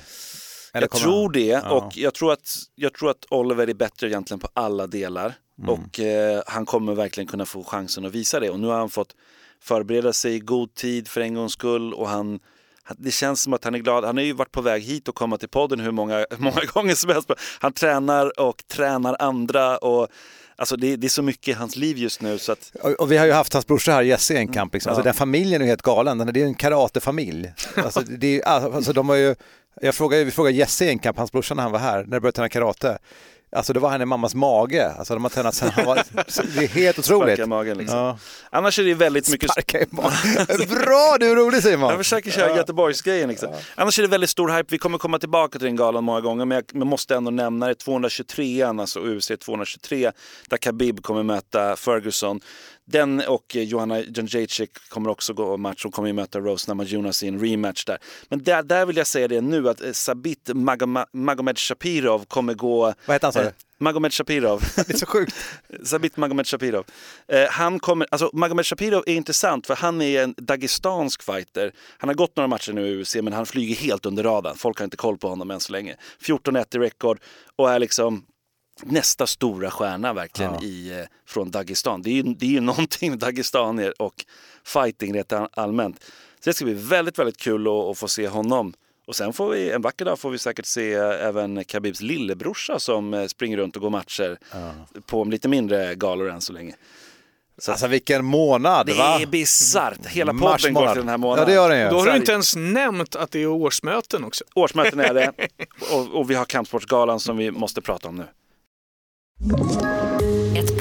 Eller jag tror han- det Ja. och jag tror, att, jag tror att Oliver är bättre egentligen på alla delar. Mm. Och eh, han kommer verkligen kunna få chansen att visa det. Och nu har han fått förbereda sig i god tid för en gångs skull. Och han, det känns som att han är glad. Han har ju varit på väg hit och komma till podden hur många, (laughs) många gånger som helst. Han tränar och tränar andra. Och, alltså det, det är så mycket i hans liv just nu. Så att, Och, och vi har ju haft hans brorsa här, Jesse, i en kamp. Liksom. Alltså, Ja. Den familjen är helt galen. Den- Det är en karatefamilj. (laughs) Alltså, det är, alltså, de har ju, jag frågade, vi frågade Jesse i en kamp, hans brorsa när han var här, när de började träna karate. Alltså det var han i mammas mage. Alltså de har tränat sen han var... (laughs) Det är helt otroligt. Sparka i magen liksom. Ja. Annars är det väldigt mycket... Sparka i magen. Bra, du är rolig Simon! Jag försöker köra Göteborgsgrejen. Liksom. Annars är det väldigt stor hype. Vi kommer komma tillbaka till den galan många gånger. Men jag måste ändå nämna det. 223an, alltså UFC 223, där Khabib kommer möta Ferguson. Den och Johanna Jędrzejczyk kommer också gå match. Hon kommer ju möta Rose Namajunas i en rematch där. Men där, där vill jag säga det nu att eh, Sabit Magoma- Magomed Shapirov kommer gå... Vad heter han, sa du? Eh, Magomed Shapirov. (laughs) Det är så sjukt. (laughs) Sabit Magomed Shapirov. Eh, han kommer, alltså Magomed Shapirov är intressant för han är en dagestansk fighter. Han har gått några matcher nu i UFC men han flyger helt under radarn. Folk har inte koll på honom än så länge. 14-1 i rekord och är liksom nästa stora stjärna verkligen i, eh, från Dagestan. Det är, ju, det är ju (laughs) någonting med dagestanier och fighting rätt all- allmänt. Så det ska bli väldigt, väldigt kul att, att få se honom. Och sen får vi, en vacker dag får vi säkert se eh, även Khabibs lillebrorsa som eh, springer runt och går matcher på lite mindre galor än så länge. Så Alltså vilken månad det va? är bisarrt. Hela Mars podden går till den här Ja månaden. det gör den ju. Då har du inte ens nämnt att det är årsmöten också. Årsmöten är det (laughs) och, och vi har Kampsportsgalan som vi måste prata om nu. Ett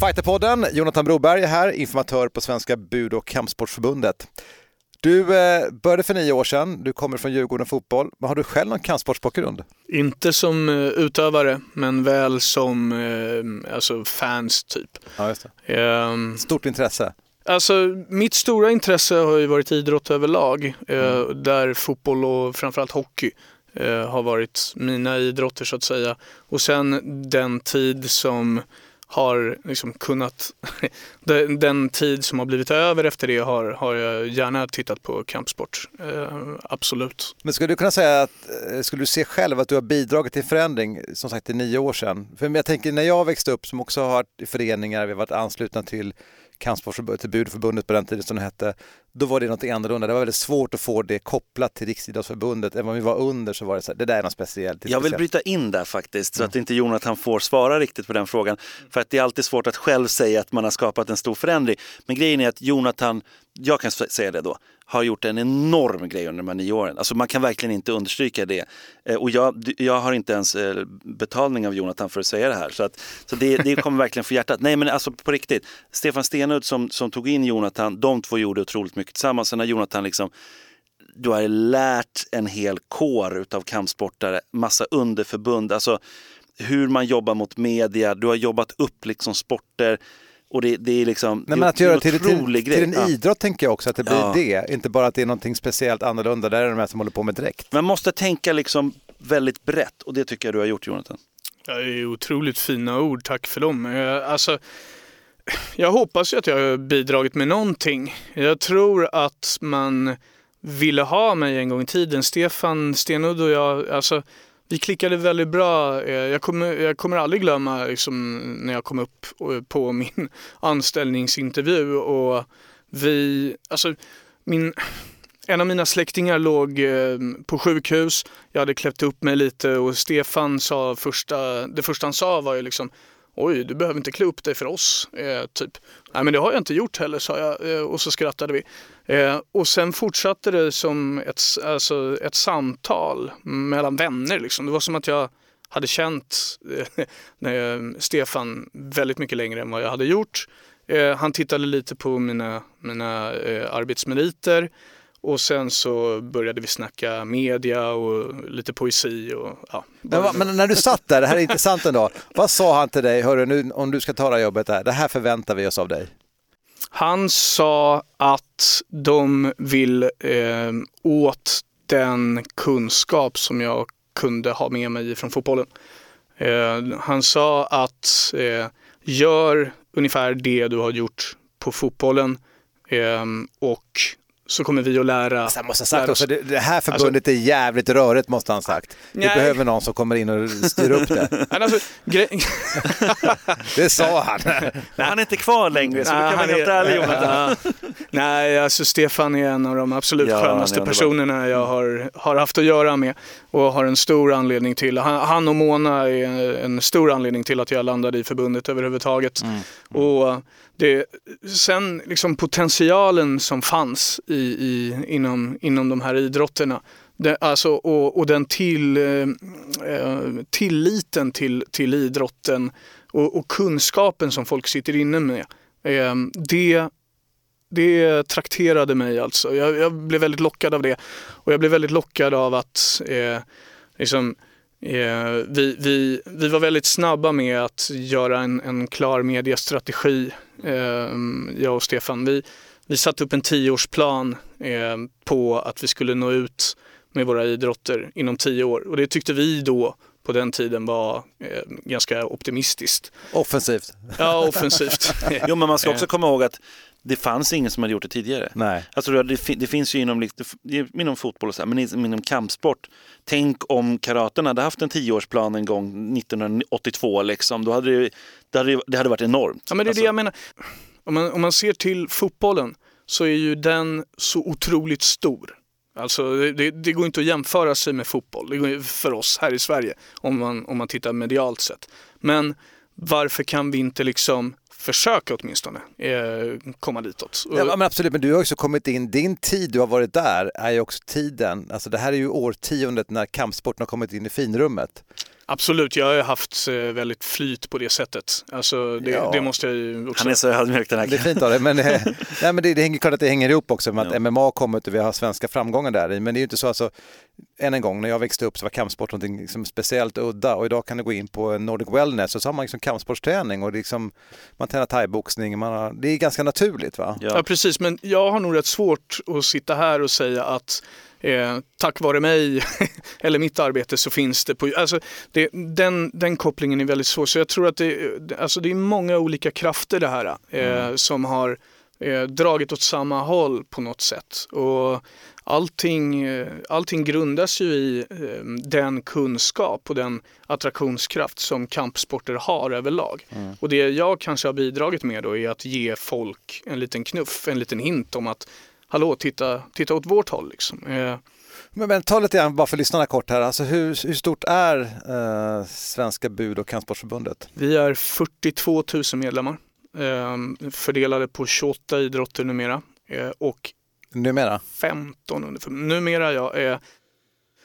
Fighterpodden, Jonathan Broberg är här, informatör på Svenska Bud och Kampsportsförbundet. Du eh, började för nio år sedan, du kommer från Djurgården Fotboll. Men har du själv någon kampsportsbakgrund? Inte som eh, utövare, men väl som eh, alltså fans typ. Ja. Ehm, Stort intresse. Alltså, mitt stora intresse har ju varit idrott överlag, eh, där fotboll och framförallt hockey har varit mina idrotter så att säga. Och sen den tid som har liksom kunnat, (laughs) den, tid som har blivit över efter det har, har jag gärna tittat på kampsport. Eh, absolut. Men skulle du kunna säga att, eh, skulle du se själv att du har bidragit till förändring, som sagt, i nio år sedan? För jag tänker när jag växte upp, som också har varit i föreningar, vi har varit anslutna till Kampsportsförbundet, till Budförbundet på den tiden som det hette, då var det något annorlunda. Det var väldigt svårt att få det kopplat till Riksidrottsförbundet. Även om vi var under så var det så här, det där är något speciellt. är Jag vill speciellt. bryta in där faktiskt så att inte Jonathan får svara riktigt på den frågan. För att det är alltid svårt att själv säga att man har skapat en stor förändring. Men grejen är att Jonathan, jag kan säga det då, har gjort en enorm grej under de här nio åren. Alltså man kan verkligen inte understryka det. Eh, och jag, jag har inte ens eh, betalning av Jonathan för att säga det här. Så, att, så det, det kommer verkligen för hjärtat. Nej men alltså på riktigt, Stefan Stenud som, som tog in Jonathan, de två gjorde otroligt mycket tillsammans. Sen har Jonathan liksom du har lärt en hel kår utav kampsportare, massa underförbund, alltså hur man jobbar mot media, du har jobbat upp liksom sporter och det, det är liksom Nej, men att göra det till, en till, till en Ja. idrott tänker jag också, att det blir Ja. det. Inte bara att det är någonting speciellt annorlunda, där är de här som håller på med direkt. Man måste tänka liksom väldigt brett och det tycker jag du har gjort Jonathan. Ja, Det är otroligt fina ord, tack för dem. Eh, Alltså, jag hoppas ju att jag har bidragit med någonting. Jag tror att man ville ha mig en gång i tiden. Stefan Stenudd och jag, alltså, vi klickade väldigt bra. Eh, jag kommer, jag kommer aldrig glömma liksom, när jag kom upp eh, på min (laughs) anställningsintervju och vi, alltså min, en av mina släktingar låg eh, på sjukhus. Jag hade klätt upp mig lite och Stefan sa första, det första han sa var ju liksom Oj, du behöver inte klä upp dig för oss. Eh, typ. Nej, men det har jag inte gjort heller, sa jag eh, och så skrattade vi. Eh, och sen fortsatte det som ett, alltså, ett samtal mellan vänner. Liksom. Det var som att jag hade känt eh, (laughs) Stefan väldigt mycket längre än vad jag hade gjort. Eh, han tittade lite på mina, mina eh, arbetsmeriter och sen så började vi snacka media och lite poesi. Och, ja. men, men, när du satt där, det här är intressant ändå. Vad sa han till dig, hörru nu om du ska ta det här jobbet där, det här förväntar vi oss av dig? Han sa att de vill eh, åt den kunskap som jag kunde ha med mig från fotbollen. Eh, han sa att eh, gör ungefär det du har gjort på fotbollen eh, och så kommer vi att lära. Alltså, måste ha sagt också, det, det här förbundet alltså, är jävligt rörigt måste han ha sagt. Vi nej. behöver någon som kommer in och styr upp det. (laughs) alltså, (laughs) det sa han. (laughs) han är inte kvar längre så nej, du kan vara helt ärlig Jonathan. nej, alltså Stefan är en av de absolut ja, skönaste personerna jag har, har haft att göra med och har en stor anledning till. Han, han och Mona är en stor anledning till att jag landade i förbundet överhuvudtaget. Mm. Mm. Och det, sen liksom potentialen som fanns i, i, inom, inom de här idrotterna det, alltså, och, och den till, eh, eh, tilliten till, till idrotten och, och, kunskapen som folk sitter inne med. Eh, det, det trakterade mig alltså. Jag, jag, blev väldigt lockad av det. Och jag blev väldigt lockad av att eh, liksom, Eh, vi, vi, vi var väldigt snabba med att göra en, en klar mediestrategi, eh, jag och Stefan. Vi, vi satte upp en tioårsplan eh, på att vi skulle nå ut med våra idrotter inom tio år och det tyckte vi då på den tiden var eh, ganska optimistiskt. Offensivt. Ja, offensivt. (laughs) jo, men man ska också komma ihåg att det fanns ingen som hade gjort det tidigare. Nej. Alltså, det, det finns ju inom, inom fotboll och så här, men inom kampsport. Tänk om karaten hade haft en tioårsplan en gång 1982 liksom. Då hade det, det, hade, det hade varit enormt. Ja, men det är alltså. det jag menar. Om man, om man ser till fotbollen så är ju den så otroligt stor. Alltså det, det, går inte att jämföra sig med fotboll det går, för oss här i Sverige om man, om man tittar medialt sett. Men varför kan vi inte liksom försöka åtminstone eh, komma ditåt. Ja, men absolut, men du har också kommit in, din tid du har varit där är ju också tiden, alltså det här är ju årtiondet när kampsporten har kommit in i finrummet. Absolut, jag har haft eh, väldigt flyt på det sättet. Alltså, det, ja. det måste jag ju också... Han är så ödmjuk den här Det är fint av det, men, eh, (laughs) nej, men det, det hänger klart att det hänger ihop också med att ja. MMA kommit och vi har svenska framgångar där Men det är ju inte så, alltså, än en gång, när jag växte upp så var kampsport något liksom speciellt udda och idag kan du gå in på Nordic Wellness och så har man liksom kampsportsträning och liksom, man tränar thaiboxning, man det är ganska naturligt va? Ja. ja precis, men jag har nog rätt svårt att sitta här och säga att eh, tack vare mig (laughs) eller mitt arbete så finns det på... Alltså, det, den, den kopplingen är väldigt svår. Så jag tror att det, alltså det är många olika krafter det här eh, mm. som har eh, dragit åt samma håll på något sätt. Och allting, allting grundas ju i eh, den kunskap och den attraktionskraft som kampsporter har överlag. Mm. Och det jag kanske har bidragit med då är att ge folk en liten knuff, en liten hint om att hallå, titta, titta åt vårt håll. Liksom. Eh, men, men ta lite grann, bara för lyssnarna kort här, alltså hur, hur stort är eh, Svenska bud och kampsportsförbundet? Vi är 42 000 medlemmar, eh, fördelade på 28 idrotter numera. Eh, och numera? 15 under Numera ja. Eh,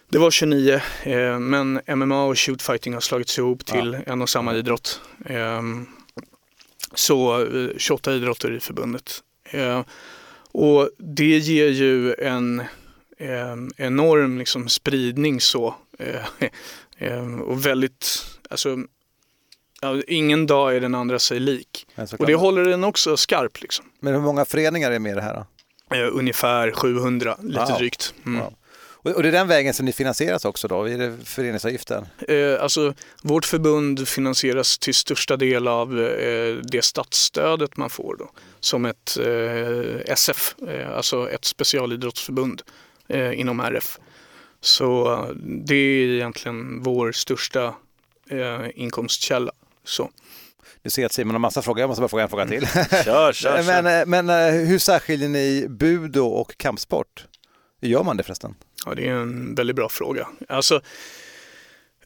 det var 29, eh, men MMA och shootfighting har slagits ihop till ja. en och samma idrott. så 28 idrotter i förbundet. Och det ger ju en eh, enorm liksom, spridning så. Eh, (laughs) eh, och väldigt, alltså, ingen dag är den andra sig lik. Och det håller den också skarp. Liksom. Men hur många föreningar är med i det här då? Eh, ungefär 700, lite wow. drygt. Mm. Wow. Och det är den vägen som ni finansieras också då? Är det föreningsavgiften? Eh, alltså, vårt förbund finansieras till största del av eh, det statsstödet man får då, som ett eh, SF, eh, alltså ett specialidrottsförbund eh, inom RF. Så det är egentligen vår största inkomstkälla. Så. Du ser att Simon har massa frågor, jag måste bara fråga en fråga till. kör, kör, (laughs) men, men hur särskiljer ni budo och kampsport? Hur gör man det förresten? Ja, det är en väldigt bra fråga. Alltså,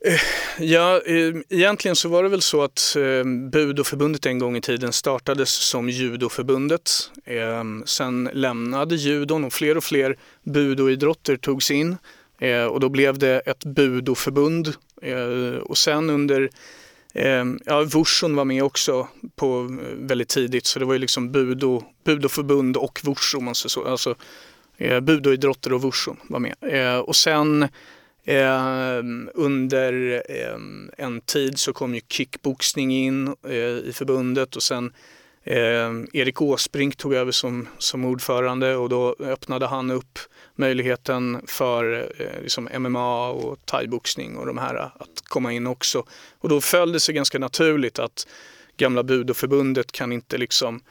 eh, Ja, eh, egentligen så var det väl så att eh, Budoförbundet en gång i tiden startades som Judoförbundet. Eh, sen lämnade judon och fler och fler budoidrotter togs in eh, och då blev det ett budoförbund. Eh, och sen under Eh, Ehm, ja, Wushon var med också på eh, väldigt tidigt så det var ju liksom budo, budoförbund och vursun. man så. Alltså, eh, budoidrotter och vursun var med. Eh, och sen ehm, under ehm, en tid så kom ju kickboxning in eh, i förbundet och sen Eh, Erik Åsbrink tog över som, som ordförande och då öppnade han upp möjligheten för eh, liksom MMA och thaiboxning och de här att komma in också. Och då föll det sig ganska naturligt att gamla budoförbundet kan inte liksom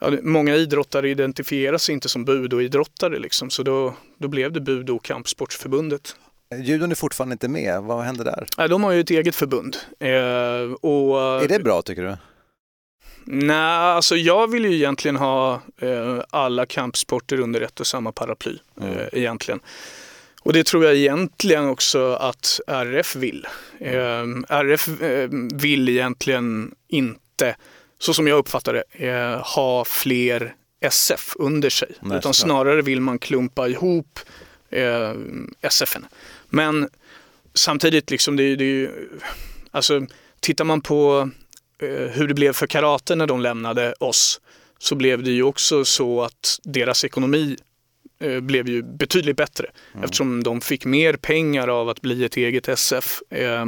Ja, många idrottare identifierar sig inte som budoidrottare liksom, så då, då blev det Budo och kampsportsförbundet. Judon är fortfarande inte med, vad händer där? Ja, de har ju ett eget förbund. Eh, och, är det bra tycker du? Nej, alltså jag vill ju egentligen ha eh, alla kampsporter under ett och samma paraply. Mm. Eh, egentligen. Och det tror jag egentligen också att RF vill. Eh, RF eh, vill egentligen inte, så som jag uppfattar det, eh, ha fler SF under sig. Nej, utan snarare vill man klumpa ihop eh, SFen. Men samtidigt, liksom, det, det, alltså, tittar man på hur det blev för karate när de lämnade oss så blev det ju också så att deras ekonomi eh, blev ju betydligt bättre mm. eftersom de fick mer pengar av att bli ett eget SF eh,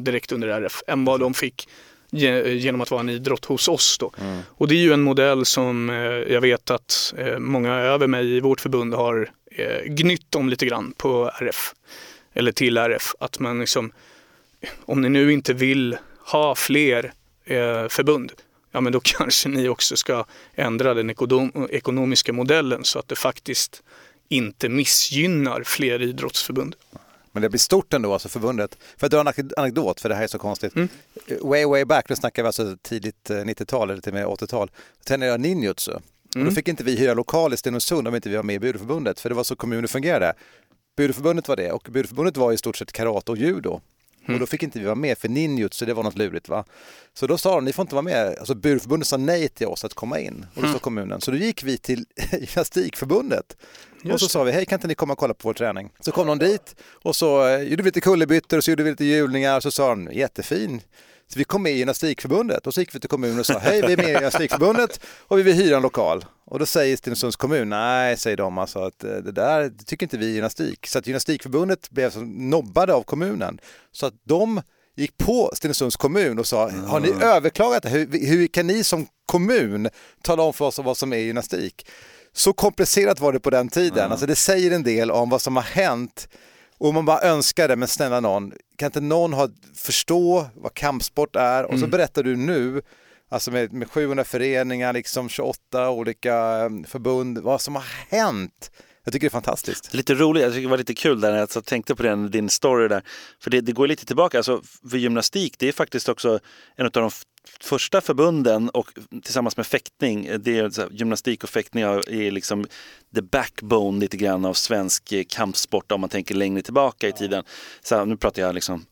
direkt under RF än vad de fick genom att vara en idrott hos oss. Då. Mm. Och det är ju en modell som eh, jag vet att eh, många över mig i vårt förbund har eh, gnytt om lite grann på RF eller till RF. Att man liksom, om ni nu inte vill ha fler eh, förbund, ja men då (laughs) kanske ni också ska ändra den ekonom ekonomiska modellen så att det faktiskt inte missgynnar fler idrottsförbund. Men det blir stort ändå, alltså förbundet. För att dra en anekdot, för det här är så konstigt. Mm. Way, way back, nu snackar vi alltså tidigt 90-tal eh, eller till och med 80-tal. Då tränade jag ninjutsu. Mm. Och då fick inte vi hyra lokal i Stenungsund om inte vi var med i Budoförbundet, för det var så kommunen fungerade. Budoförbundet var det och Budoförbundet var i stort sett karate och judo. Mm. Och då fick inte vi vara med för ninjutsu, det var något lurigt va. Så då sa de, ni får inte vara med. Alltså Burförbundet sa nej till oss att komma in och då sa mm. kommunen. Så då gick vi till (laughs) Gymnastikförbundet Just. och så sa vi, hej kan inte ni komma och kolla på vår träning? Så kom de dit och så eh, gjorde vi lite kullerbyttor och så gjorde vi lite hjulningar och så sa de, jättefin. Så vi kom med i Gymnastikförbundet och så gick vi till kommunen och sa, hej vi är med i Gymnastikförbundet och vi vill hyra en lokal. Och då säger Stenungsunds kommun, nej säger de alltså att eh, det där tycker inte vi är gymnastik. Så att Gymnastikförbundet blev så nobbade av kommunen. Så att de gick på Stenungsunds kommun och sa, har ni överklagat det? Hur, hur kan ni som kommun tala om för oss vad som är gymnastik? Så komplicerat var det på den tiden. Mm. Alltså det säger en del om vad som har hänt och man bara önskar det, men snälla någon, kan inte någon ha, förstå vad kampsport är? Och så mm. berättar du nu Alltså med, med 700 föreningar, liksom 28 olika ehm, förbund, vad som har hänt. Jag tycker det är fantastiskt. Lite roligt, jag tycker det var lite kul där när jag tänkte på den, din story där. För det, det går lite tillbaka, alltså för gymnastik det är faktiskt också en av de första förbunden och tillsammans med fäktning, det är här, gymnastik och fäktning är liksom the backbone lite grann av svensk kampsport om man tänker längre tillbaka i tiden. Så här, nu pratar jag liksom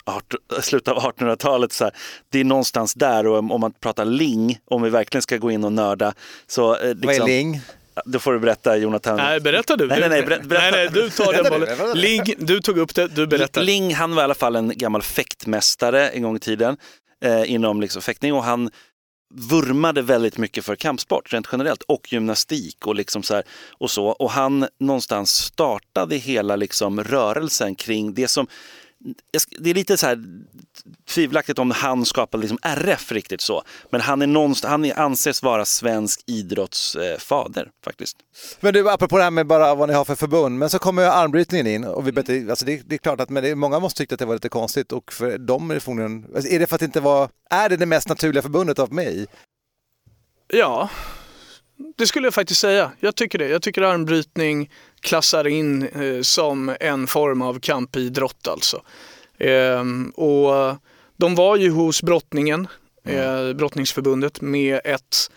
slutet av 1800-talet, så här, det är någonstans där och om man pratar ling, om vi verkligen ska gå in och nörda. Så, liksom, Vad är liksom- ling? Då får du berätta Jonathan. Nej, berätta du. Nej, nej, nej, berätta. nej, nej du tar den bollen. Ling, du tog upp det, du berättar. Ling, han var i alla fall en gammal fäktmästare en gång i tiden eh, inom liksom fäktning och han vurmade väldigt mycket för kampsport rent generellt och gymnastik och, liksom så här, och så. Och han någonstans startade hela liksom rörelsen kring det som det är lite så här tvivelaktigt om han skapade liksom RF riktigt så. Men han, är någonstans, han anses vara svensk idrottsfader eh, faktiskt. Men du, apropå det här med bara vad ni har för förbund, men så kommer ju armbrytningen in och vi bete, alltså det, det, är klart att men det, många måste tycka att det var lite konstigt och för dem är det förmodligen, alltså är det för att det inte var, är det det mest naturliga förbundet av mig? Ja, det skulle jag faktiskt säga. Jag tycker det. Jag tycker armbrytning klassar in eh, som en form av kampidrott alltså. Eh, och de var ju hos brottningen, mm. eh, brottningsförbundet med ett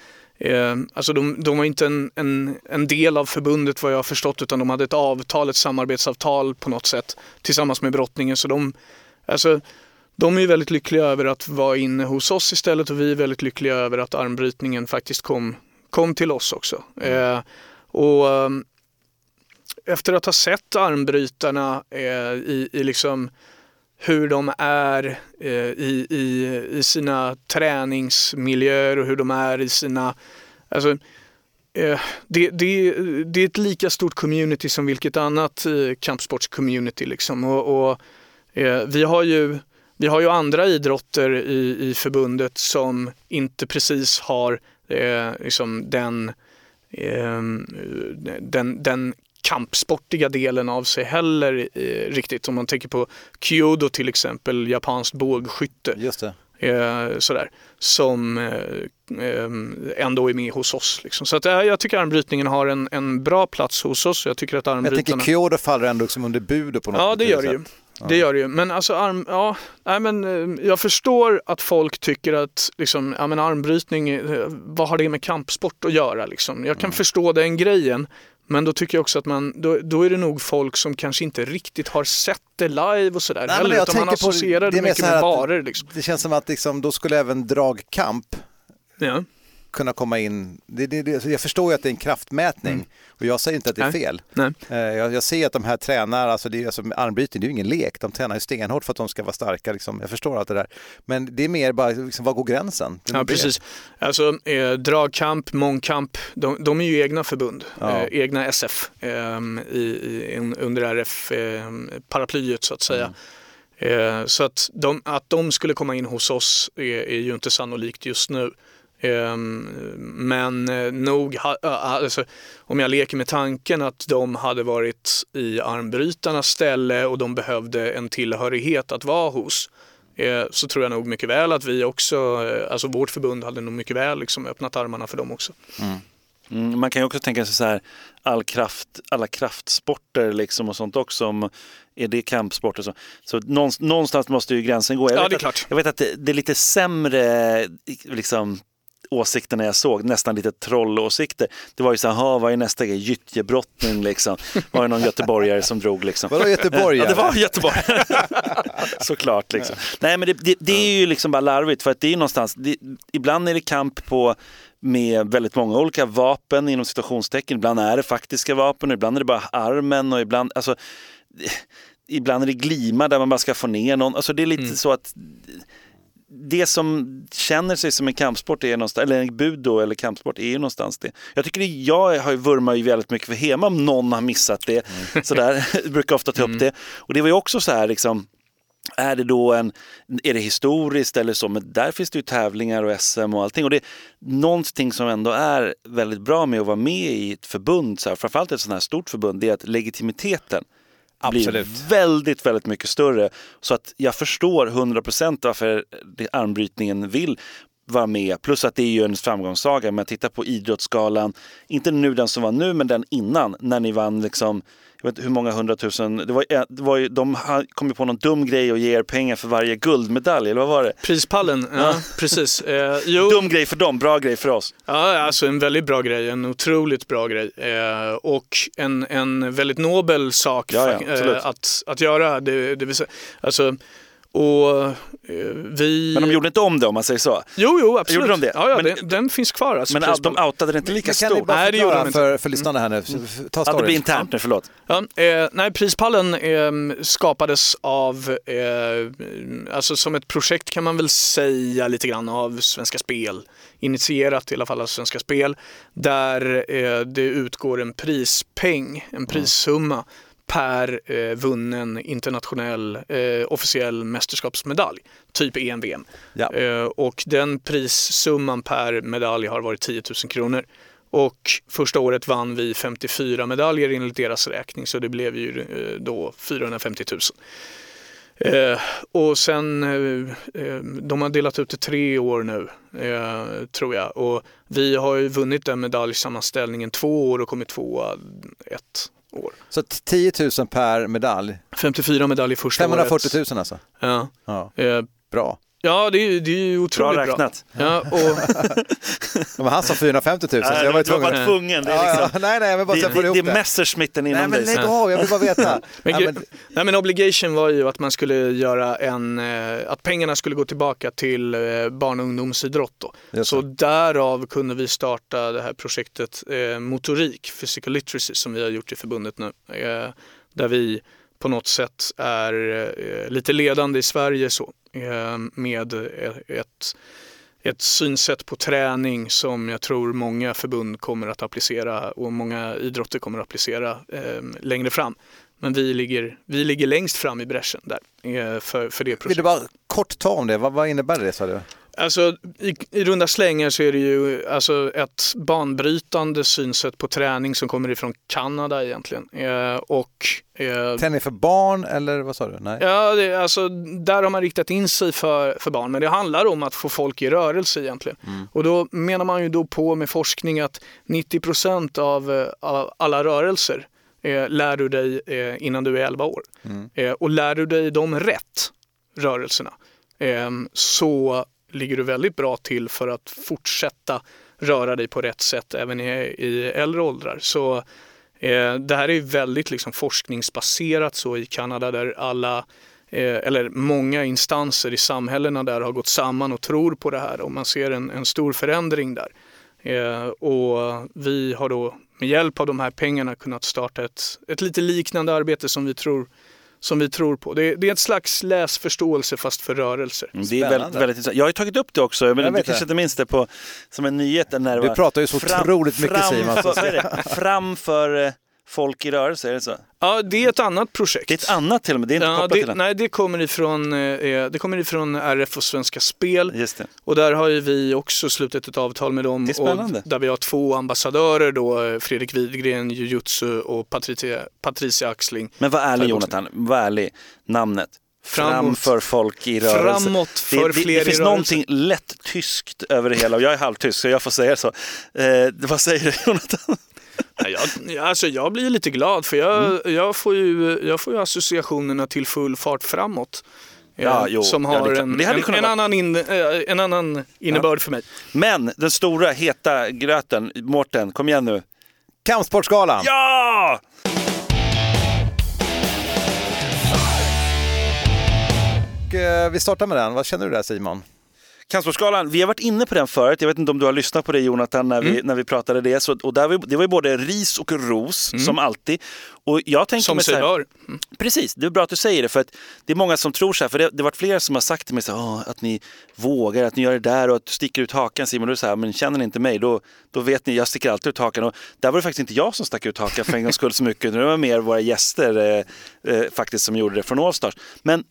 Eh, alltså de, de var inte en, en, en, del av förbundet vad jag har förstått utan de hade ett avtal, ett samarbetsavtal på något sätt tillsammans med brottningen. Så de, alltså, de är väldigt lyckliga över att vara inne hos oss istället och vi är väldigt lyckliga över att armbrytningen faktiskt kom, kom till oss också. Eh, och ehm, efter att ha sett armbrytarna eh, i, i liksom hur de är eh, i, i, i sina träningsmiljöer och hur de är i sina... Alltså, eh, det, det, det är ett lika stort community som vilket annat eh, kampsportscommunity. Liksom. Och, och eh, vi, har ju, vi har ju andra idrotter i, i förbundet som inte precis har eh, liksom den, eh, den, den kampsportiga delen av sig heller eh, riktigt. Om man tänker på Kyodo till exempel, japanskt bågskytte. Just det. Eh, sådär, som eh, eh ändå är med hos oss. Liksom. Så att, eh, jag tycker armbrytningen har en, en bra plats hos oss. Jag tycker att armbrytarna... Jag tänker Kyodo faller ändå liksom under budo på något Ja, det gör det ju. Det gör det ju. Men alltså arm, ja, nej, men eh, jag förstår att folk tycker att liksom, ja, men armbrytning, vad har det med kampsport att göra? Liksom? Jag kan mm. förstå den grejen. Men då tycker jag också att man, då, då, är det nog folk som kanske inte riktigt har sett det live och sådär heller, utan man associerar det mycket med barer. Liksom. Det känns som att liksom, då skulle även dragkamp ja kunna komma in. Det, det, det, jag förstår ju att det är en kraftmätning mm. och jag säger inte att det är fel. Nej. Eh, jag, jag ser att de här tränar, alltså, det, alltså armbrytning, det är ju ingen lek. De tränar ju stenhårt för att de ska vara starka. Liksom. Jag förstår allt det där. Men det är mer bara, liksom, var går gränsen? Ja, precis. Alltså, eh, dragkamp, mångkamp, de, de, är ju egna förbund, ja. eh, egna SF eh, i, i, under RF-paraplyet så att säga. Mm. Eh, så att de, att de skulle komma in hos oss är, är ju inte sannolikt just nu. Ehm, men eh, nog, alltså, om jag leker med tanken att de hade varit i armbrytarnas ställe och de behövde en tillhörighet att vara hos eh, så tror jag nog mycket väl att vi också, eh, alltså vårt förbund hade nog mycket väl liksom öppnat armarna för dem också. Mm. Mm, man kan ju också tänka sig så här, all kraft, alla kraftsporter liksom och sånt också. Om, är det kampsporter? Så, så någonstans måste ju gränsen gå. Jag ja, det är klart. Att, jag vet att det, det, är lite sämre liksom, åsikterna jag såg, nästan lite trollåsikter. Det var ju så här, vad är nästa grej? Gyttjebrottning liksom. Var det någon göteborgare som drog liksom. Vadå göteborgare? Ja, det var göteborgare. (laughs) Såklart liksom. Nej men det, det, det, är ju liksom bara larvigt för att det är någonstans, det, ibland är det kamp på med väldigt många olika vapen inom situationstecken. Ibland är det faktiska vapen, ibland är det bara armen och ibland, alltså ibland är det glima där man bara ska få ner någon. Alltså det är lite mm. så att det som känner sig som en kampsport, är någonstans, eller en budo eller kampsport, är ju någonstans det. Jag tycker det, jag har vurmar ju väldigt mycket för Hema om någon har missat det. Mm. Sådär, (laughs) jag brukar ofta ta upp mm. det. Och det var ju också så här liksom, är det då en, är det historiskt eller så, men där finns det ju tävlingar och SM och allting. Och det är någonting som ändå är väldigt bra med att vara med i ett förbund, så här, framförallt ett sånt här stort förbund, det är att legitimiteten Absolut. blir väldigt, väldigt mycket större. Så att jag förstår 100% varför armbrytningen vill vara med. Plus att det är ju en framgångssaga. Men titta på Idrottsgalan, inte nu den som var nu, men den innan, när ni vann liksom jag vet inte hur många hundratusen, det var, det var ju, de kom ju på någon dum grej och ger er pengar för varje guldmedalj, eller vad var det? Prispallen, ja, ja. precis. Eh, (laughs) dum grej för dem, bra grej för oss. Ja, alltså en väldigt bra grej, en otroligt bra grej. Eh, och en, en väldigt nobel sak ja, ja, eh, att, att göra. Det, det vill säga, alltså, och eh, vi... Men de gjorde inte om det om man säger så? Jo, jo absolut. Gjorde de det? Ja, ja men, den, den, finns kvar. Alltså, men de outade det inte lika stort? Kan ni bara förklara för, för lyssnarna här nu? Mm. Ta ja, det blir internt nu, förlåt. Ja, eh, nej, prispallen eh, skapades av, eh, alltså som ett projekt kan man väl säga lite grann av Svenska Spel. Initierat i alla fall av Svenska Spel. Där eh, det utgår en prispeng, en prissumma per eh, vunnen internationell eh, officiell mästerskapsmedalj, typ EM-VM. Ja. Eh, och den prissumman per medalj har varit 10 000 kronor. Och första året vann vi 54 medaljer enligt deras räkning så det blev ju eh, då 450 000. Eh, och sen, eh, eh, de har delat ut det tre år nu, eh, tror jag. Och vi har ju vunnit den medaljsammanställningen två år och kommit tvåa ett år. Så 10 000 per medalj? 54 medaljer första 540 000 alltså? Ja. ja. Eh, Bra. Ja, det är, ju- det är ju otroligt bra. räknat. Ja, och, (laughs) Det var han sa 450 000 så Ja, jag var du har tvungen. varit tvungen. Det är, Ja, liksom, ja, (laughs) nej, nej, jag vill bara det, så det, ihop det det. är Messerschmitten Nej inom men dig. lägg av, jag vill bara veta. (laughs) Men, ja, gre- men, nej, men obligation var ju att man skulle göra en, eh, att pengarna skulle gå tillbaka till eh, barn och ungdomsidrott då. Så därav kunde vi starta det här projektet eh, Motorik, Physical Literacy, som vi har gjort i förbundet nu. Eh, där vi på något sätt är eh, lite ledande i Sverige så, eh, med eh, ett ett synsätt på träning som jag tror många förbund kommer att applicera och många idrotter kommer att applicera längre fram. Men vi ligger, vi ligger längst fram i bräschen där för, för det vill du projektet. bara kort ta om det? Vad, vad innebär det sa du? Alltså, i, I runda slängar så är det ju alltså, ett banbrytande synsätt på träning som kommer ifrån Kanada egentligen. Eh, och, eh, Träning för barn eller vad sa du? Nej. Ja, det, alltså, där har man riktat in sig för, för barn, men det handlar om att få folk i rörelse egentligen. Och då menar man ju då på med forskning att 90 av, eh, av alla rörelser eh, lär du dig eh, innan du är 11 år. Eh, och lär du dig de rätt rörelserna så ligger du väldigt bra till för att fortsätta röra dig på rätt sätt även i, i äldre åldrar. Så eh, det här är väldigt liksom forskningsbaserat så i Kanada där alla eh, eller många instanser i samhällena där har gått samman och tror på det här och man ser en, en stor förändring där. Eh, och vi har då med hjälp av de här pengarna kunnat starta ett, ett lite liknande arbete som vi tror, som vi tror på. Det, det är ett slags läsförståelse fast för rörelser. Mm, Det är väldigt, väldigt intressant. Jag har ju tagit upp det också, men Jag du kanske det. inte minns det på, som en nyhet. När det var pratar ju så otroligt mycket, Simon, (laughs) Framför, är det? framför eh, folk i rörelse, är det så? Ja, det är ett annat projekt. Det är ett annat till och med, det är inte Ja, kopplat till det, den. nej, det kommer, ifrån, eh, det kommer ifrån RF och Svenska Spel. Just det. Och där har ju vi också slutit ett avtal med dem. Det är spännande. Och där vi har två ambassadörer då, eh, Fredrik Widgren, jujutsu och Patricia, Patricia Axling. Men var ärlig. Jonathan, var ärlig. Namnet. Framåt. Framför folk i rörelse. Framåt för det, det, fler det i finns rörelse. någonting lätt tyskt över det hela och jag är halvtysk så jag får säga så. Eh, vad säger du Jonathan? Jag, alltså jag blir lite glad för jag, Mm. jag, får ju, jag får ju associationerna till full fart framåt. eh, Ja, jo, som ja, har en, det hade en, en, vara- annan in, eh, en annan innebörd för mig. Men den stora heta gröten, Mårten, kom igen nu. Kampsportsgalan! Ja! Och, eh, vi startar med den. Vad känner du där Simon? Kampsportsgalan, vi har varit inne på den förut. Jag vet inte om du har lyssnat på det Jonathan när vi, Mm. när vi pratade det. Så, och där var, det var ju både ris och ros som alltid. Och jag tänker Mm. Som sig bör. Precis, det är bra att du säger det för att det är många som tror så här, för det, det har varit flera som har sagt till mig så här, "Åh, att ni vågar, att ni gör det där och att du sticker ut hakan Simon. Så här, men känner ni inte mig då, då vet ni, jag sticker alltid ut hakan. Och där var det faktiskt inte jag som stack ut hakan för en gångs skull så mycket, det var mer våra gäster eh, eh, faktiskt som gjorde det från Allstars. Men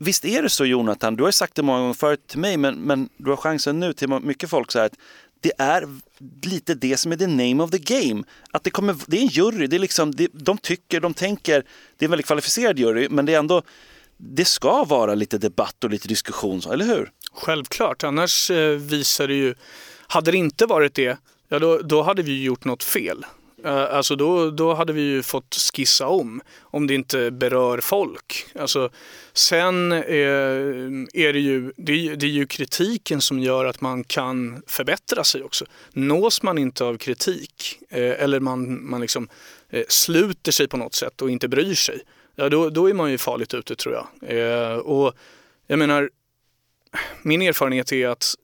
Visst är det så Jonathan, du har sagt det många gånger förut till mig, men, men du har chansen nu till mycket folk så här att det är lite det som är the name of the game. Att det, kommer, det är en jury, det är liksom, det, de tycker, de tänker, det är en väldigt kvalificerad jury, men det är ändå, det ska vara lite debatt och lite diskussion, eller hur? Självklart, annars eh, visar det ju, hade det inte varit det, ja då, då hade vi gjort något fel. Eh, alltså då, då hade vi ju fått skissa om, om det inte berör folk. Alltså, sen eh, är det ju, det är, det är ju kritiken som gör att man kan förbättra sig också. Nås man inte av kritik eh, eller man, man liksom sluter sig på något sätt och inte bryr sig, ja då, då är man ju farligt ute tror jag. Och jag menar, min erfarenhet är att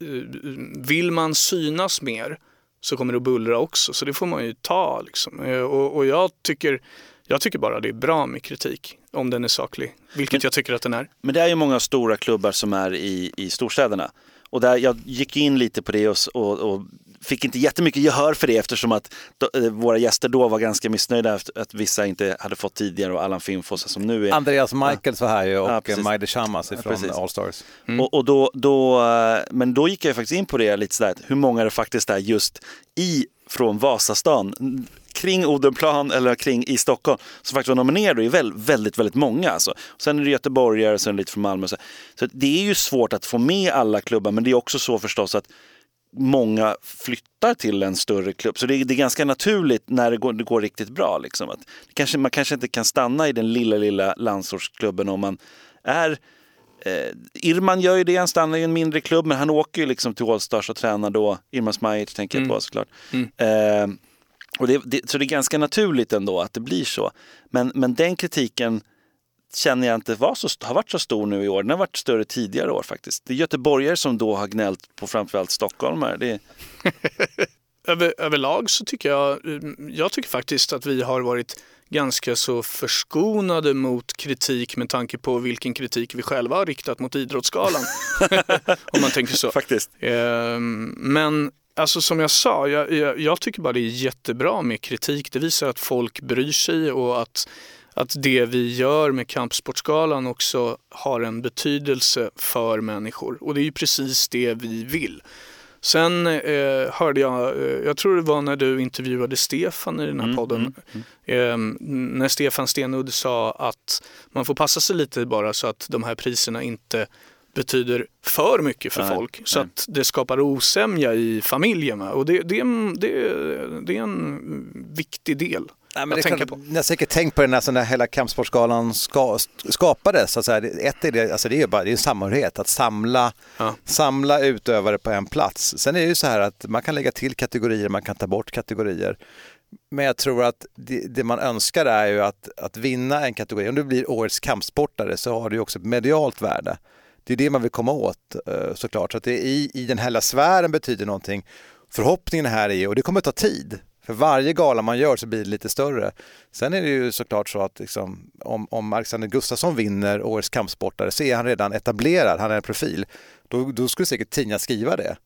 vill man synas mer så kommer det att bullra också. Så det får man ju ta. Liksom. Eh, Och, och jag, tycker, jag tycker bara det är bra med kritik om den är saklig. Vilket jag tycker att den är. Men det är ju många stora klubbar som är i, i storstäderna. Och där jag gick in lite på det och, och, och fick inte jättemycket gehör för det eftersom att då, eh, våra gäster då var ganska missnöjda efter att vissa inte hade fått tidigare och Allan Finfoss som nu är Andreas Michaels var här ju och Ja, ja. Majde Shamas Ja, från precis. Allstars. Och, och då, då, eh, men då gick jag faktiskt in på det lite sådär, hur många det faktiskt är just i, från Vasastan, kring Odenplan eller kring i Stockholm, som faktiskt var nominerade och är väl, väldigt, väldigt många. Alltså. Sen är det göteborgare och sen lite från Malmö. Så, så det är ju svårt att få med alla klubbar, men det är också så förstås att många flyttar till en större klubb. Så det är, det är ganska naturligt när det går, det går riktigt bra. Liksom. Att kanske, man kanske inte kan stanna i den lilla, lilla landsortsklubben om man är Eh, Irman gör ju det, han stannar i en mindre klubb men han åker ju liksom till Allstars och tränar då. Irman Smajic tänker jag Mm. på såklart. Mm. Eh, och det, det, så det är ganska naturligt ändå att det blir så. Men, men den kritiken känner jag inte var så, har varit så stor nu i år. Den har varit större tidigare år faktiskt. Det är göteborgare som då har gnällt på framförallt stockholmare. Det, (laughs) Över, överlag så tycker jag, mm, jag tycker faktiskt att vi har varit ganska så förskonade mot kritik med tanke på vilken kritik vi själva har riktat mot Idrottsgalan. (laughs) Om man tänker så. Faktiskt. Ehm, Men alltså som jag sa, jag, jag, jag tycker bara det är jättebra med kritik. Det visar att folk bryr sig och att, att det vi gör med Kampsportsgalan också har en betydelse för människor. Och det är ju precis det vi vill. Sen eh, hörde jag, eh, jag tror det var när du intervjuade Stefan i den här Mm, podden, Eh, när Stefan Stenudd sa att man får passa sig lite bara så att de här priserna inte betyder för mycket för Nej, folk så nej. att det skapar osämja i familjen. va? Och det, det, det, det är en viktig del Nej, men att tänka kan, på. Ni har säkert tänkt på det när, när hela kampsportsgalan ska, skapades. Alltså, ett är det, alltså det är ju bara det är en samhörighet, att samla, Ja. samla utövare på en plats. Sen är det ju så här att man kan lägga till kategorier, man kan ta bort kategorier. Men jag tror att det, det man önskar är ju att, att vinna en kategori. Om du blir årets kampsportare så har du ju också ett medialt värde. Det är det man vill komma åt eh, såklart. Så att det i, i den hela sfären betyder någonting. Förhoppningen här är ju, och det kommer ta tid, för varje gala man gör så blir det lite större. Sen är det ju såklart så att liksom, om, om Alexander Gustafsson vinner årets kampsportare så är han redan etablerad, han är en profil. Då, då skulle säkert tidningar skriva det.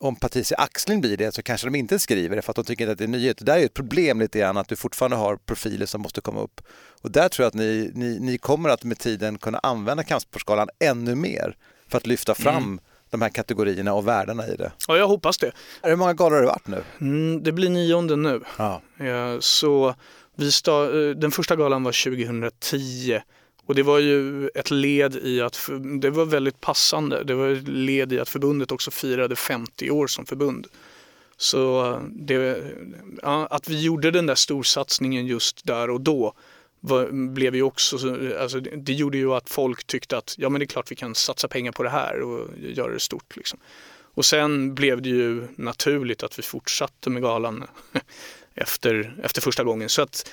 Om Patricia Axling blir det så kanske de inte skriver det för att de tycker inte att det är nyhet. Det där är ju ett problem lite grann att du fortfarande har profiler som måste komma upp. Och där tror jag att ni, ni, ni kommer att med tiden kunna använda Kampsportsgalan ännu mer för att lyfta fram mm de här kategorierna och värdena i det. Ja, jag hoppas det. Hur många galor har det varit nu? Mm, det blir nionde nu. Ja. Eh, Så vi sta- eh, den första galan var 2010 och det var ju ett led i att, det var väldigt passande, det var ett led i att förbundet också firade 50 år som förbund. Så eh, det, ja, att vi gjorde den där storsatsningen just där och då var, blev ju också, alltså det, det gjorde ju att folk tyckte att ja men det är klart vi kan satsa pengar på det här och göra det stort. Liksom. Och sen blev det ju naturligt att vi fortsatte med galan (laughs) efter, efter första gången. Så att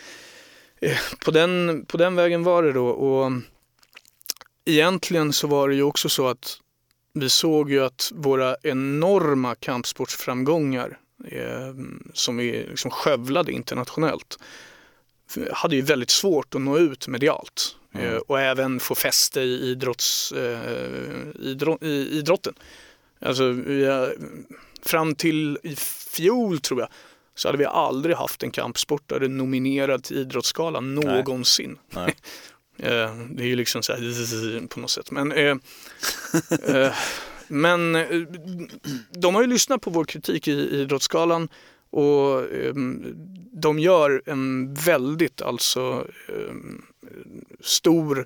eh, på den, på den vägen var det då. Och egentligen så var det ju också så att vi såg ju att våra enorma kampsportsframgångar eh, som vi liksom skövlade internationellt hade ju väldigt svårt att nå ut medialt eh, och även få fäste i, idrotts, eh, idro, i idrotten. Alltså, fram till i fjol tror jag så hade vi aldrig haft en kampsportare nominerad till Idrottsgalan någonsin. Nej. (laughs) Eh, det är ju liksom så här på något sätt. Men, (laughs) men de har ju lyssnat på vår kritik i Idrottsgalan och eh, de gör en väldigt alltså eh, stor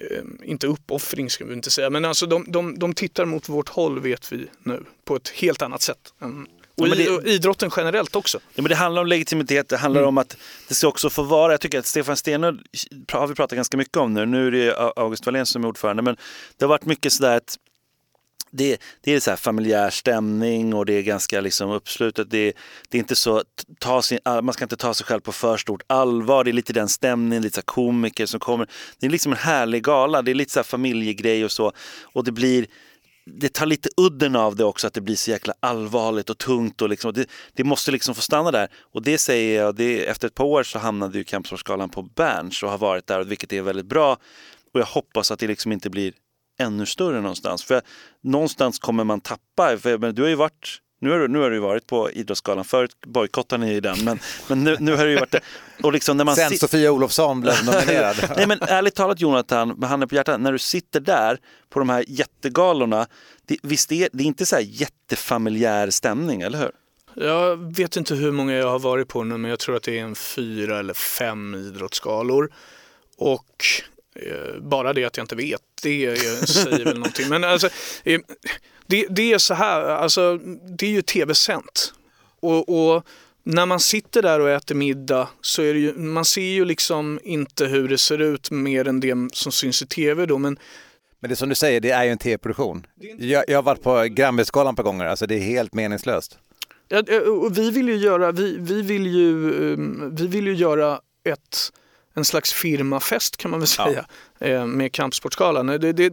eh, inte uppoffring ska vi inte säga, men alltså de, de, de tittar mot vårt håll vet vi nu på ett helt annat sätt. Och, Ja, det- och idrotten generellt också. Ja, men det handlar om legitimitet, det handlar om att det ska också få vara, jag tycker att Stefan Stenudd har vi pratat ganska mycket om nu, nu är det August Wallén som är ordförande, men det har varit mycket sådär att det, det är så här familjär stämning och det är ganska liksom uppslutet. Det, det är inte så, ta sin, ah, man ska inte ta sig själv på för stort allvar. Det är lite den stämningen, lite så komiker som kommer. Det är liksom en härlig gala, det är lite så här familjegrej och så. Och det blir, det tar lite udden av det också att det blir så jäkla allvarligt och tungt. Och liksom, det, det måste liksom få stanna där. Och det säger jag, det, efter ett par år så hamnade ju Kampsportsgalan på Berns och har varit där, vilket är väldigt bra. Och jag hoppas att det liksom inte blir ännu större någonstans. För någonstans kommer man tappa. För, men du har ju varit nu har, du, nu har du varit på Idrottsgalan, förut bojkottade ni ju den, men, men nu, nu har du ju varit det. Och liksom när man Sen Sofia Olofsson blev (laughs) nominerad. Nej men ärligt talat Jonathan, med handen på hjärtat, när du sitter där på de här jättegalorna, det, visst är det är inte så här jättefamiljär stämning, eller hur? Jag vet inte hur många jag har varit på nu, men jag tror att det är en fyra eller fem idrottsgalor. Och eh, bara det att jag inte vet, det eh, säger väl någonting. Men alltså, eh, det, det är så här, alltså, det är ju tv-sänt. Och, och när man sitter där och äter middag så är det ju, man ser ju liksom inte hur det ser ut mer än det som syns i tv då. Men Men det som du säger, det är ju en tv-produktion. Jag, jag har varit på Grammisgalan på gånger, alltså det är helt meningslöst. Ja, eh, och vi vill ju göra, vi, vi vill ju, um, vi vill ju göra ett, en slags firmafest kan man väl säga eh, med Kampsportsgalan. Det, det,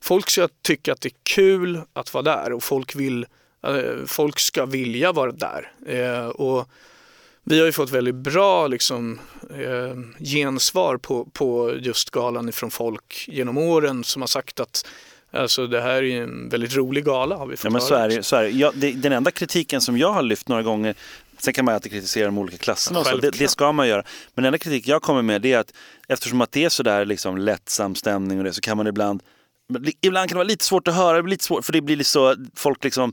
folk ska tycka att det är kul att vara där och folk, vill, eh, folk ska vilja vara där. Eh, och vi har ju fått väldigt bra liksom, gensvar på, på just galan ifrån folk genom åren som har sagt att Alltså det här är en väldigt rolig gala har vi fått ja, men så är det, så är det. Ja, det, Den enda kritiken som jag har lyft några gånger, sen kan man alltid kritisera de olika klasserna och så, det, det, ska man göra. Men den enda kritik jag kommer med är att eftersom att det är sådär liksom lättsam stämning och det så kan man ibland Ibland kan det vara lite svårt att höra, lite svårt, för det blir så, folk liksom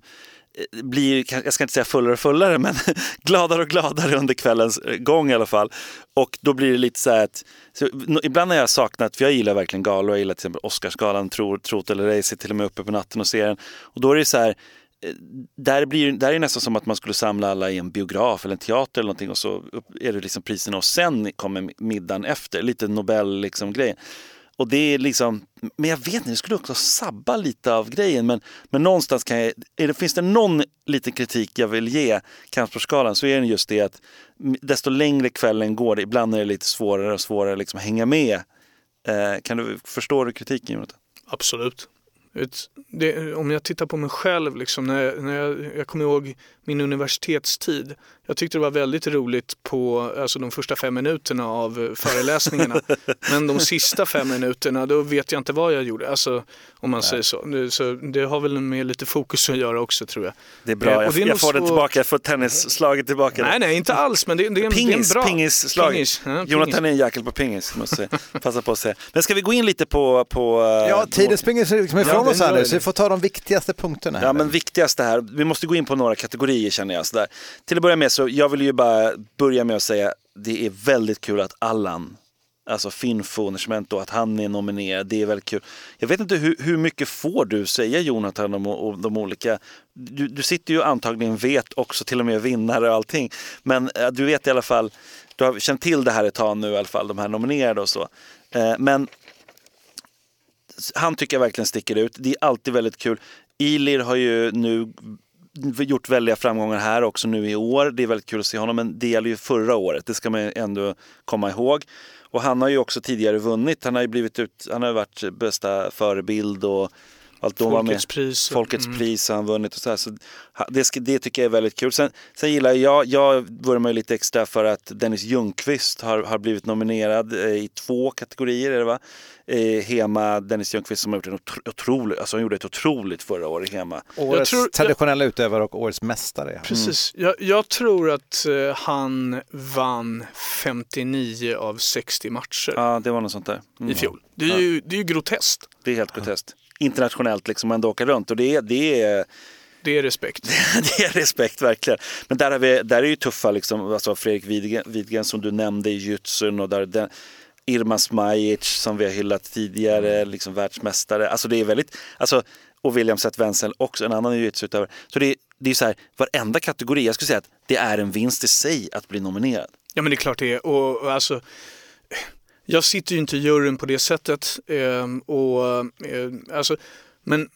Eh, blir, jag ska inte säga fullare och fullare, men (laughs) gladare och gladare under kvällens eh, gång i alla fall. Och då blir det lite så här att, så, ibland har jag saknat, för jag gillar verkligen galor, jag gillar till exempel Oscarsgalan, Tro, Trot eller ej, sitter till och med uppe på natten och ser den. Och då är det så här, Eh, där, blir, där är det nästan som att man skulle samla alla i en biograf eller en teater eller någonting och så är det liksom priserna och sen kommer middagen efter, lite Nobel liksom grejen. Och det är liksom, men jag vet inte, det skulle också sabba lite av grejen. Men, men någonstans kan jag, det, finns det någon liten kritik jag vill ge Kampsportsgalan så är det just det att desto längre kvällen går, ibland är det lite svårare och svårare liksom att hänga med. Eh, kan du förstå kritiken Jonathan? Absolut. Det, om jag tittar på mig själv, liksom, när, jag, när jag, jag kommer ihåg min universitetstid. Jag tyckte det var väldigt roligt på alltså, de första fem minuterna av eh, föreläsningarna. (laughs) Men de sista fem minuterna, då vet jag inte vad jag gjorde. Alltså, om man Nej. säger så. Det, så. Det har väl med lite fokus att göra också tror jag. Det är bra, eh, jag, jag får så... det tillbaka, jag får tennisslaget tillbaka. Nej, nej, inte alls. Men det, det, är, pingis, det är en bra... Pingisslag. Pingis. Ja, Jonathan är en jäkel på pingis, måste (laughs) passa på att säga. Men ska vi gå in lite på... på ja, tiden springer liksom ifrån ja, oss här nu, så vi får ta de viktigaste punkterna. Här. Ja, men viktigaste här, vi måste gå in på några kategorier känner jag. Sådär. Till att börja med så, jag vill ju bara börja med att säga, det är väldigt kul att Allan Alltså Finfo då, att han är nominerad, det är väldigt kul. Jag vet inte hur, hur mycket får du säga Jonathan om, om de olika, du, du sitter ju antagligen vet också till och med vinnare och allting. Men äh, du vet i alla fall, du har känt till det här ett tag nu i alla fall, de här nominerade och så. Eh, men han tycker jag verkligen sticker ut. Det är alltid väldigt kul. Ilir har ju nu gjort väldiga framgångar här också nu i år. Det är väldigt kul att se honom, men det gäller ju förra året. Det ska man ändå komma ihåg. Och han har ju också tidigare vunnit. Han har ju blivit ut, han har varit bästa förebild och allt då Folkets pris. Folkets mm. pris har han vunnit och så här. Så det, det tycker jag är väldigt kul. Sen, sen gillar jag, jag vurmar ju lite extra för att Dennis Ljungqvist har, har blivit nominerad eh, i två kategorier. Är det va? Eh, Hema, Dennis Ljungqvist som har gjort en otrolig, alltså han gjorde ett otroligt förra året i Hema. Årets tror, traditionella jag, utövare och årets mästare. Precis, mm. jag, jag, tror att uh, han vann 59 av 60 matcher. Ja, det var något sånt där. Mm. I fjol. Det är, ja. ju, det är ju groteskt. Det är helt groteskt internationellt liksom ändå åka runt och det, det är det är respekt. (laughs) det är respekt verkligen. Men där, har vi, där är ju tuffa, liksom, alltså Fredrik Widgren, Widgren som du nämnde i jutsun och där, den, Irma Smajic som vi har hyllat tidigare, liksom världsmästare. Alltså det är väldigt, alltså, och William Seth Wenzel också, en annan jujutsu-utövare. Så det, det är så här, varenda kategori, jag skulle säga att det är en vinst i sig att bli nominerad. Ja men det är klart det är. Och, och alltså, jag sitter ju inte i juryn på det sättet. Eh, och, eh, alltså, men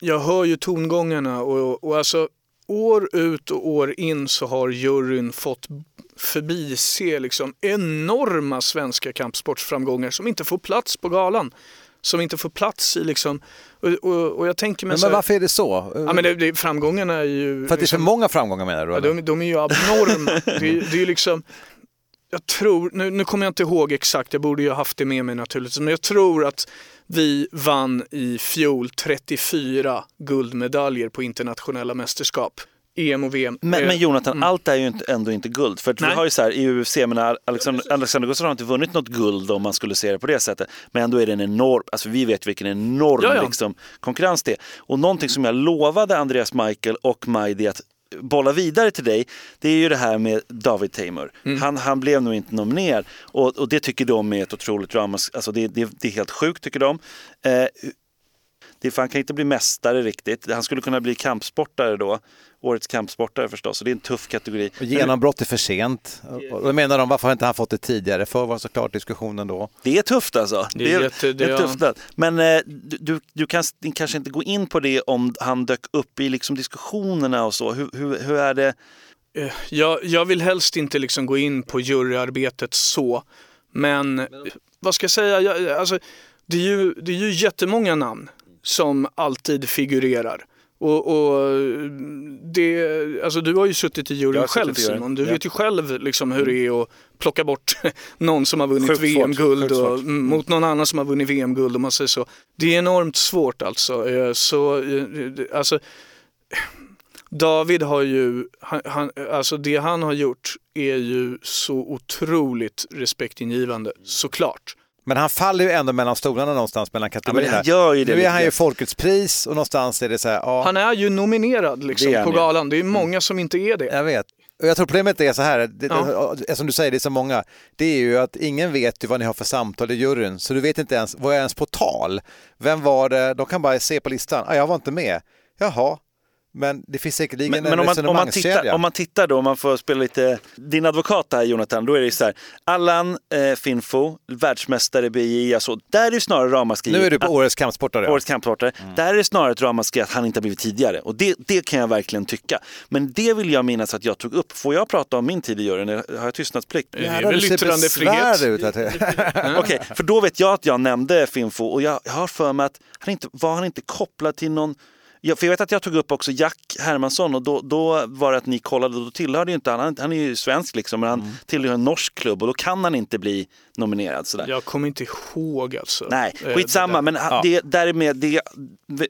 jag hör ju tongångarna och, och alltså år ut och år in så har juryn fått förbise liksom enorma svenska kampsportsframgångar som inte får plats på galan. Som inte får plats i liksom, och, och, och jag tänker mig men, men varför är det så? Ja, men det, det, framgångarna är ju... För att det är för liksom- många framgångar menar du? Ja, de, de, är ju abnorma. det, det är liksom, jag tror, nu, nu kommer jag inte ihåg exakt, jag borde ju ha haft det med mig naturligtvis, men jag tror att vi vann i fjol 34 guldmedaljer på internationella mästerskap. EM och VM. Men, men Jonathan, mm. allt är ju inte, ändå inte guld. För vi har ju så här i UFC, men Alexander, Alexander Gustafsson har inte vunnit något guld om man skulle se det på det sättet. Men ändå är det en enorm, alltså vi vet vilken enorm ja, ja. Liksom, konkurrens det är. Och någonting som jag lovade Andreas Michael och Majdi att bolla vidare till dig, det är ju det här med David Tamer. Mm. Han, han blev nog inte nominerad och, och det tycker de är ett otroligt drama. Alltså det, det, det är helt sjukt tycker de. Eh, Det är, för han kan inte bli mästare riktigt. Han skulle kunna bli kampsportare då. Årets kampsportare förstås. Och det är en tuff kategori. Och genombrott är för sent. Och då menar de, varför har inte han fått det tidigare? För var såklart diskussionen då. Det är tufft alltså. Det är jätte- det det är är- tufft. Men eh, du, du, kan kanske inte gå in på det om han dök upp i liksom diskussionerna och så. Hur, hur, hur är det? Eh, Jag, jag vill helst inte liksom gå in på juryarbetet så. Men vad ska jag säga? Jag, alltså, det, är ju, det är ju jättemånga namn som alltid figurerar. Och, och det, alltså du har ju suttit i juryn själv Simon. Du ja. vet ju själv liksom hur det är att plocka bort (laughs) någon som har vunnit VM-guld mm, mot någon annan som har vunnit VM-guld om man säger så. Det är enormt svårt alltså. Eh, Så, eh, alltså David har ju, han, alltså det han har gjort är ju så otroligt respektingivande, såklart. Men han faller ju ändå mellan stolarna någonstans mellan kategorierna. ju det nu är lite han ju folkets pris och någonstans är det så här, ja, Han är ju nominerad liksom på ju. galan. Det är många som inte är det. jag vet. Och jag tror problemet är så här, det, Ja. som du säger, det är så många, det är ju att ingen vet ju vad ni har för samtal i juryn, så du vet inte ens, vad är ens på tal? Vem var det? De kan bara se på listan, ah, jag var inte med. Jaha, men det finns säkerligen Men, en men om, man, om, man tittar, om man tittar då, om man får spela lite din advokat här Jonathan, då är det ju så här. Allan eh, Finfo, världsmästare i BJJ, alltså, där är det snarare ramaskri. Nu är du på att- årets kampsportare. Årets kampsportare. Där är det snarare ett ramaskri att han inte har blivit tidigare. Och det, det kan jag verkligen tycka. Men det vill jag minnas att jag tog upp. Får jag prata om min tid i juryn? Har jag tystnadsplikt? Det är väl yttrandefrihet. ut. Att, (laughs) Okej, för då vet jag att jag nämnde Finfo och jag, jag har för mig att han inte, var han inte kopplad till någon Ja, för jag vet att jag tog upp också Jack Hermansson och då, då var det att ni kollade och då tillhörde ju inte han, han, är ju svensk liksom men han tillhör en norsk klubb och då kan han inte bli nominerad sådär. Jag kommer inte ihåg alltså. Nej, Eh, skitsamma det men han- det, där är med, det,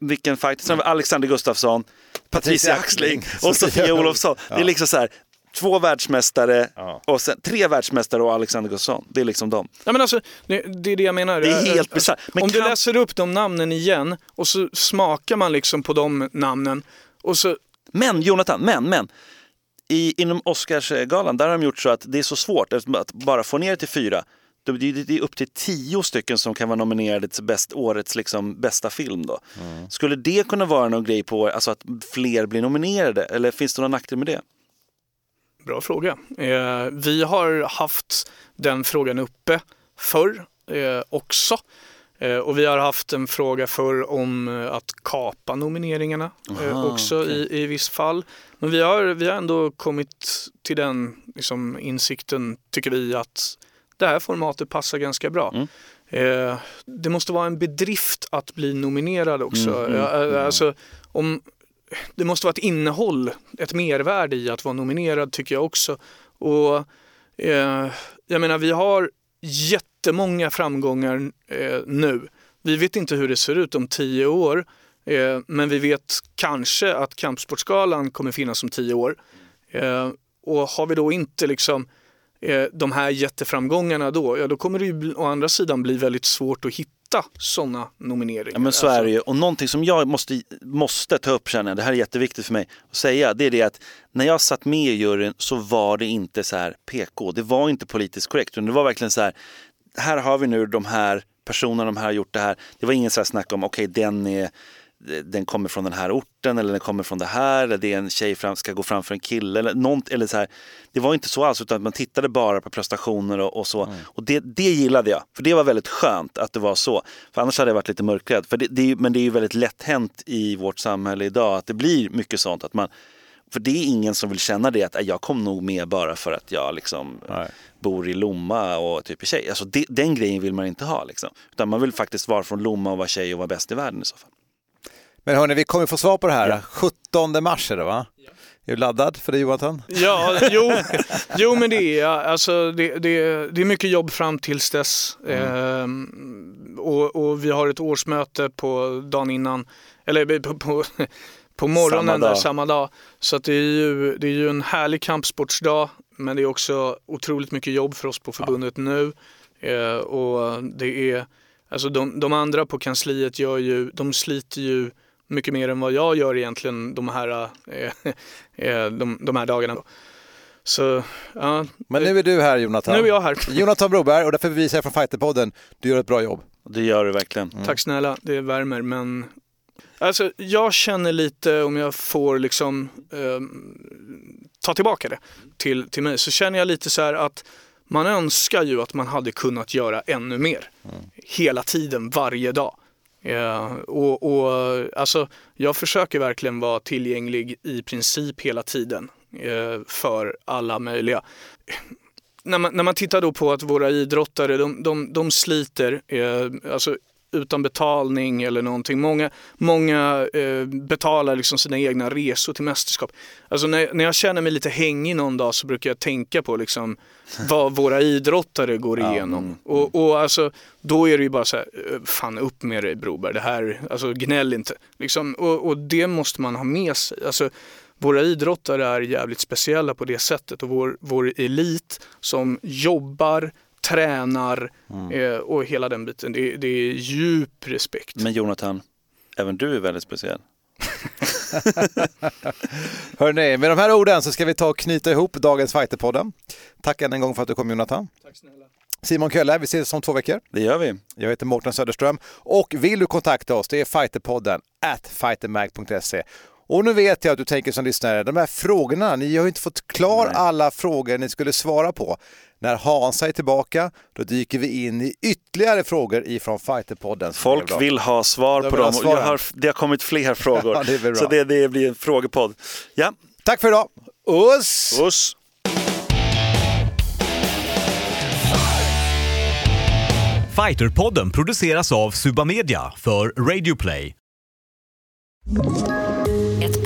vilken fight, sen har vi Alexander Gustafsson, Patricia Axling och Sofia (laughs) Olofsson. Det är liksom så här, två världsmästare och sen tre världsmästare och Alexander Gustafsson. Det är liksom dem. Ja, men alltså, det, är det jag menar. Det är helt Alltså, bisarrt. Men Om du kan- läser upp de namnen igen och så smakar man liksom på de namnen och så Men Jonathan, men, men. I, inom Oscarsgalan, där har de gjort så att det är så svårt att bara få ner det till fyra. Det det- det är upp till tio stycken som kan vara nominerade till bäst, årets liksom, bästa film. Då. Skulle det kunna vara någon grej på alltså att fler blir nominerade? Eller finns det någon nackdel med det? Bra fråga. Eh, vi har haft den frågan uppe förr eh, också. Eh, och vi har haft en fråga förr om eh, att kapa nomineringarna eh, Aha, också okej. i, i viss fall. Men vi har, vi har ändå kommit till den liksom, insikten, tycker vi, att det här formatet passar ganska bra. Mm. Eh, det måste vara en bedrift att bli nominerad också. Mm, mm, mm. Alltså, om, det måste vara ett innehåll, ett mervärde i att vara nominerad tycker jag också. Och eh, jag menar vi har jättemånga framgångar eh, nu. Vi vet inte hur det ser ut om tio år. Eh, men vi vet kanske att Kampsportsgalan kommer finnas om tio år. Eh, och har vi då inte liksom eh, de här jätteframgångarna då, ja då kommer det ju å andra sidan bli väldigt svårt att hitta sådana nomineringar. Ja, men så är det ju. Och någonting som jag måste, måste ta upp känner jag, det här är jätteviktigt för mig att säga, det är det att när jag satt med i juryn så var det inte så här PK, det var inte politiskt korrekt, utan det var verkligen så här, här har vi nu de här personerna, de här har gjort det här. Det var ingen så här snack om, okej den är den kommer från den här orten eller den kommer från det här eller det är en tjej fram, ska gå framför en kille eller något, eller så här. Det var inte så alls utan man tittade bara på prestationer och, och så. Och det, det gillade jag, för det var väldigt skönt att det var så. För annars hade jag varit lite mörkrädd. För det, det men det är ju väldigt lätt hänt i vårt samhälle idag att det blir mycket sånt. Att man, för det är ingen som vill känna det att "Äh, jag kom nog med bara för att jag liksom bor i Lomma och typ är tjej. Alltså det, den grejen vill man inte ha. Liksom. Utan man vill faktiskt vara från Lomma och vara tjej och vara bäst i världen i så fall. Men hörni, vi kommer få svar på det här. 17 mars är det va? Är du laddad för det Jonathan? Ja, jo, (laughs) jo men det är alltså, det, det, det är mycket jobb fram tills dess. Ehm, och, och vi har ett årsmöte på dagen innan, eller på, på, på morgonen Samma samma dag. dag. samma dag. Så det, är ju, det är ju en härlig kampsportsdag, men det är också otroligt mycket jobb för oss på förbundet nu. Eh, och det är, alltså de, de andra på kansliet gör ju, de sliter ju mycket mer än vad jag gör egentligen de här, eh, (laughs) eh, de, de här dagarna. Så, ja. Men nu är du här Jonathan. Nu är jag här. (laughs) Jonathan Broberg och därför vill vi säga från Fighterpodden, du gör ett bra jobb. Det gör du verkligen. Tack snälla, det värmer men Alltså, jag känner lite, om jag får liksom eh, ta tillbaka det till, till mig, så känner jag lite så här att man önskar ju att man hade kunnat göra ännu mer. Mm. Hela tiden, varje dag. Eh, och, och, alltså, jag försöker verkligen vara tillgänglig i princip hela tiden eh, för alla möjliga. När man, när man tittar då på att våra idrottare, de, de, de sliter, eh, alltså utan betalning eller någonting. Många, många eh, betalar liksom sina egna resor till mästerskap. Alltså när, när jag känner mig lite hängig någon dag så brukar jag tänka på liksom (laughs) vad våra idrottare går igenom. Mm. Och, och alltså, då är det ju bara så här, eh, fan upp med dig Broberg, det här, alltså gnäll inte. Liksom, och, och det måste man ha med sig. Alltså, våra idrottare är jävligt speciella på det sättet och vår, vår elit som jobbar, tränar mm. eh, och hela den biten. Det, det är djup respekt. Men Jonathan, även du är väldigt speciell. (laughs) Hörrni, med de här orden så ska vi ta och knyta ihop dagens Fighterpodden. Tack än en gång för att du kom Jonathan. Tack snälla. Simon Kölle, vi ses om två veckor. Det gör vi. Jag heter Mårten Söderström och vill du kontakta oss, det är fighterpodden at fightermag.se. Och nu vet jag att du tänker som lyssnare, de här frågorna, ni har ju inte fått klar Nej. alla frågor ni skulle svara på. När Hansa är tillbaka, då dyker vi in i ytterligare frågor ifrån Fighterpodden. Folk vill ha svar de på dem. Jag har, det har kommit fler frågor. (laughs) ja, det så det, det blir en frågepodd. Ja. Tack för idag. Uss! Uss! Fighterpodden produceras av Suba Media för Radio Play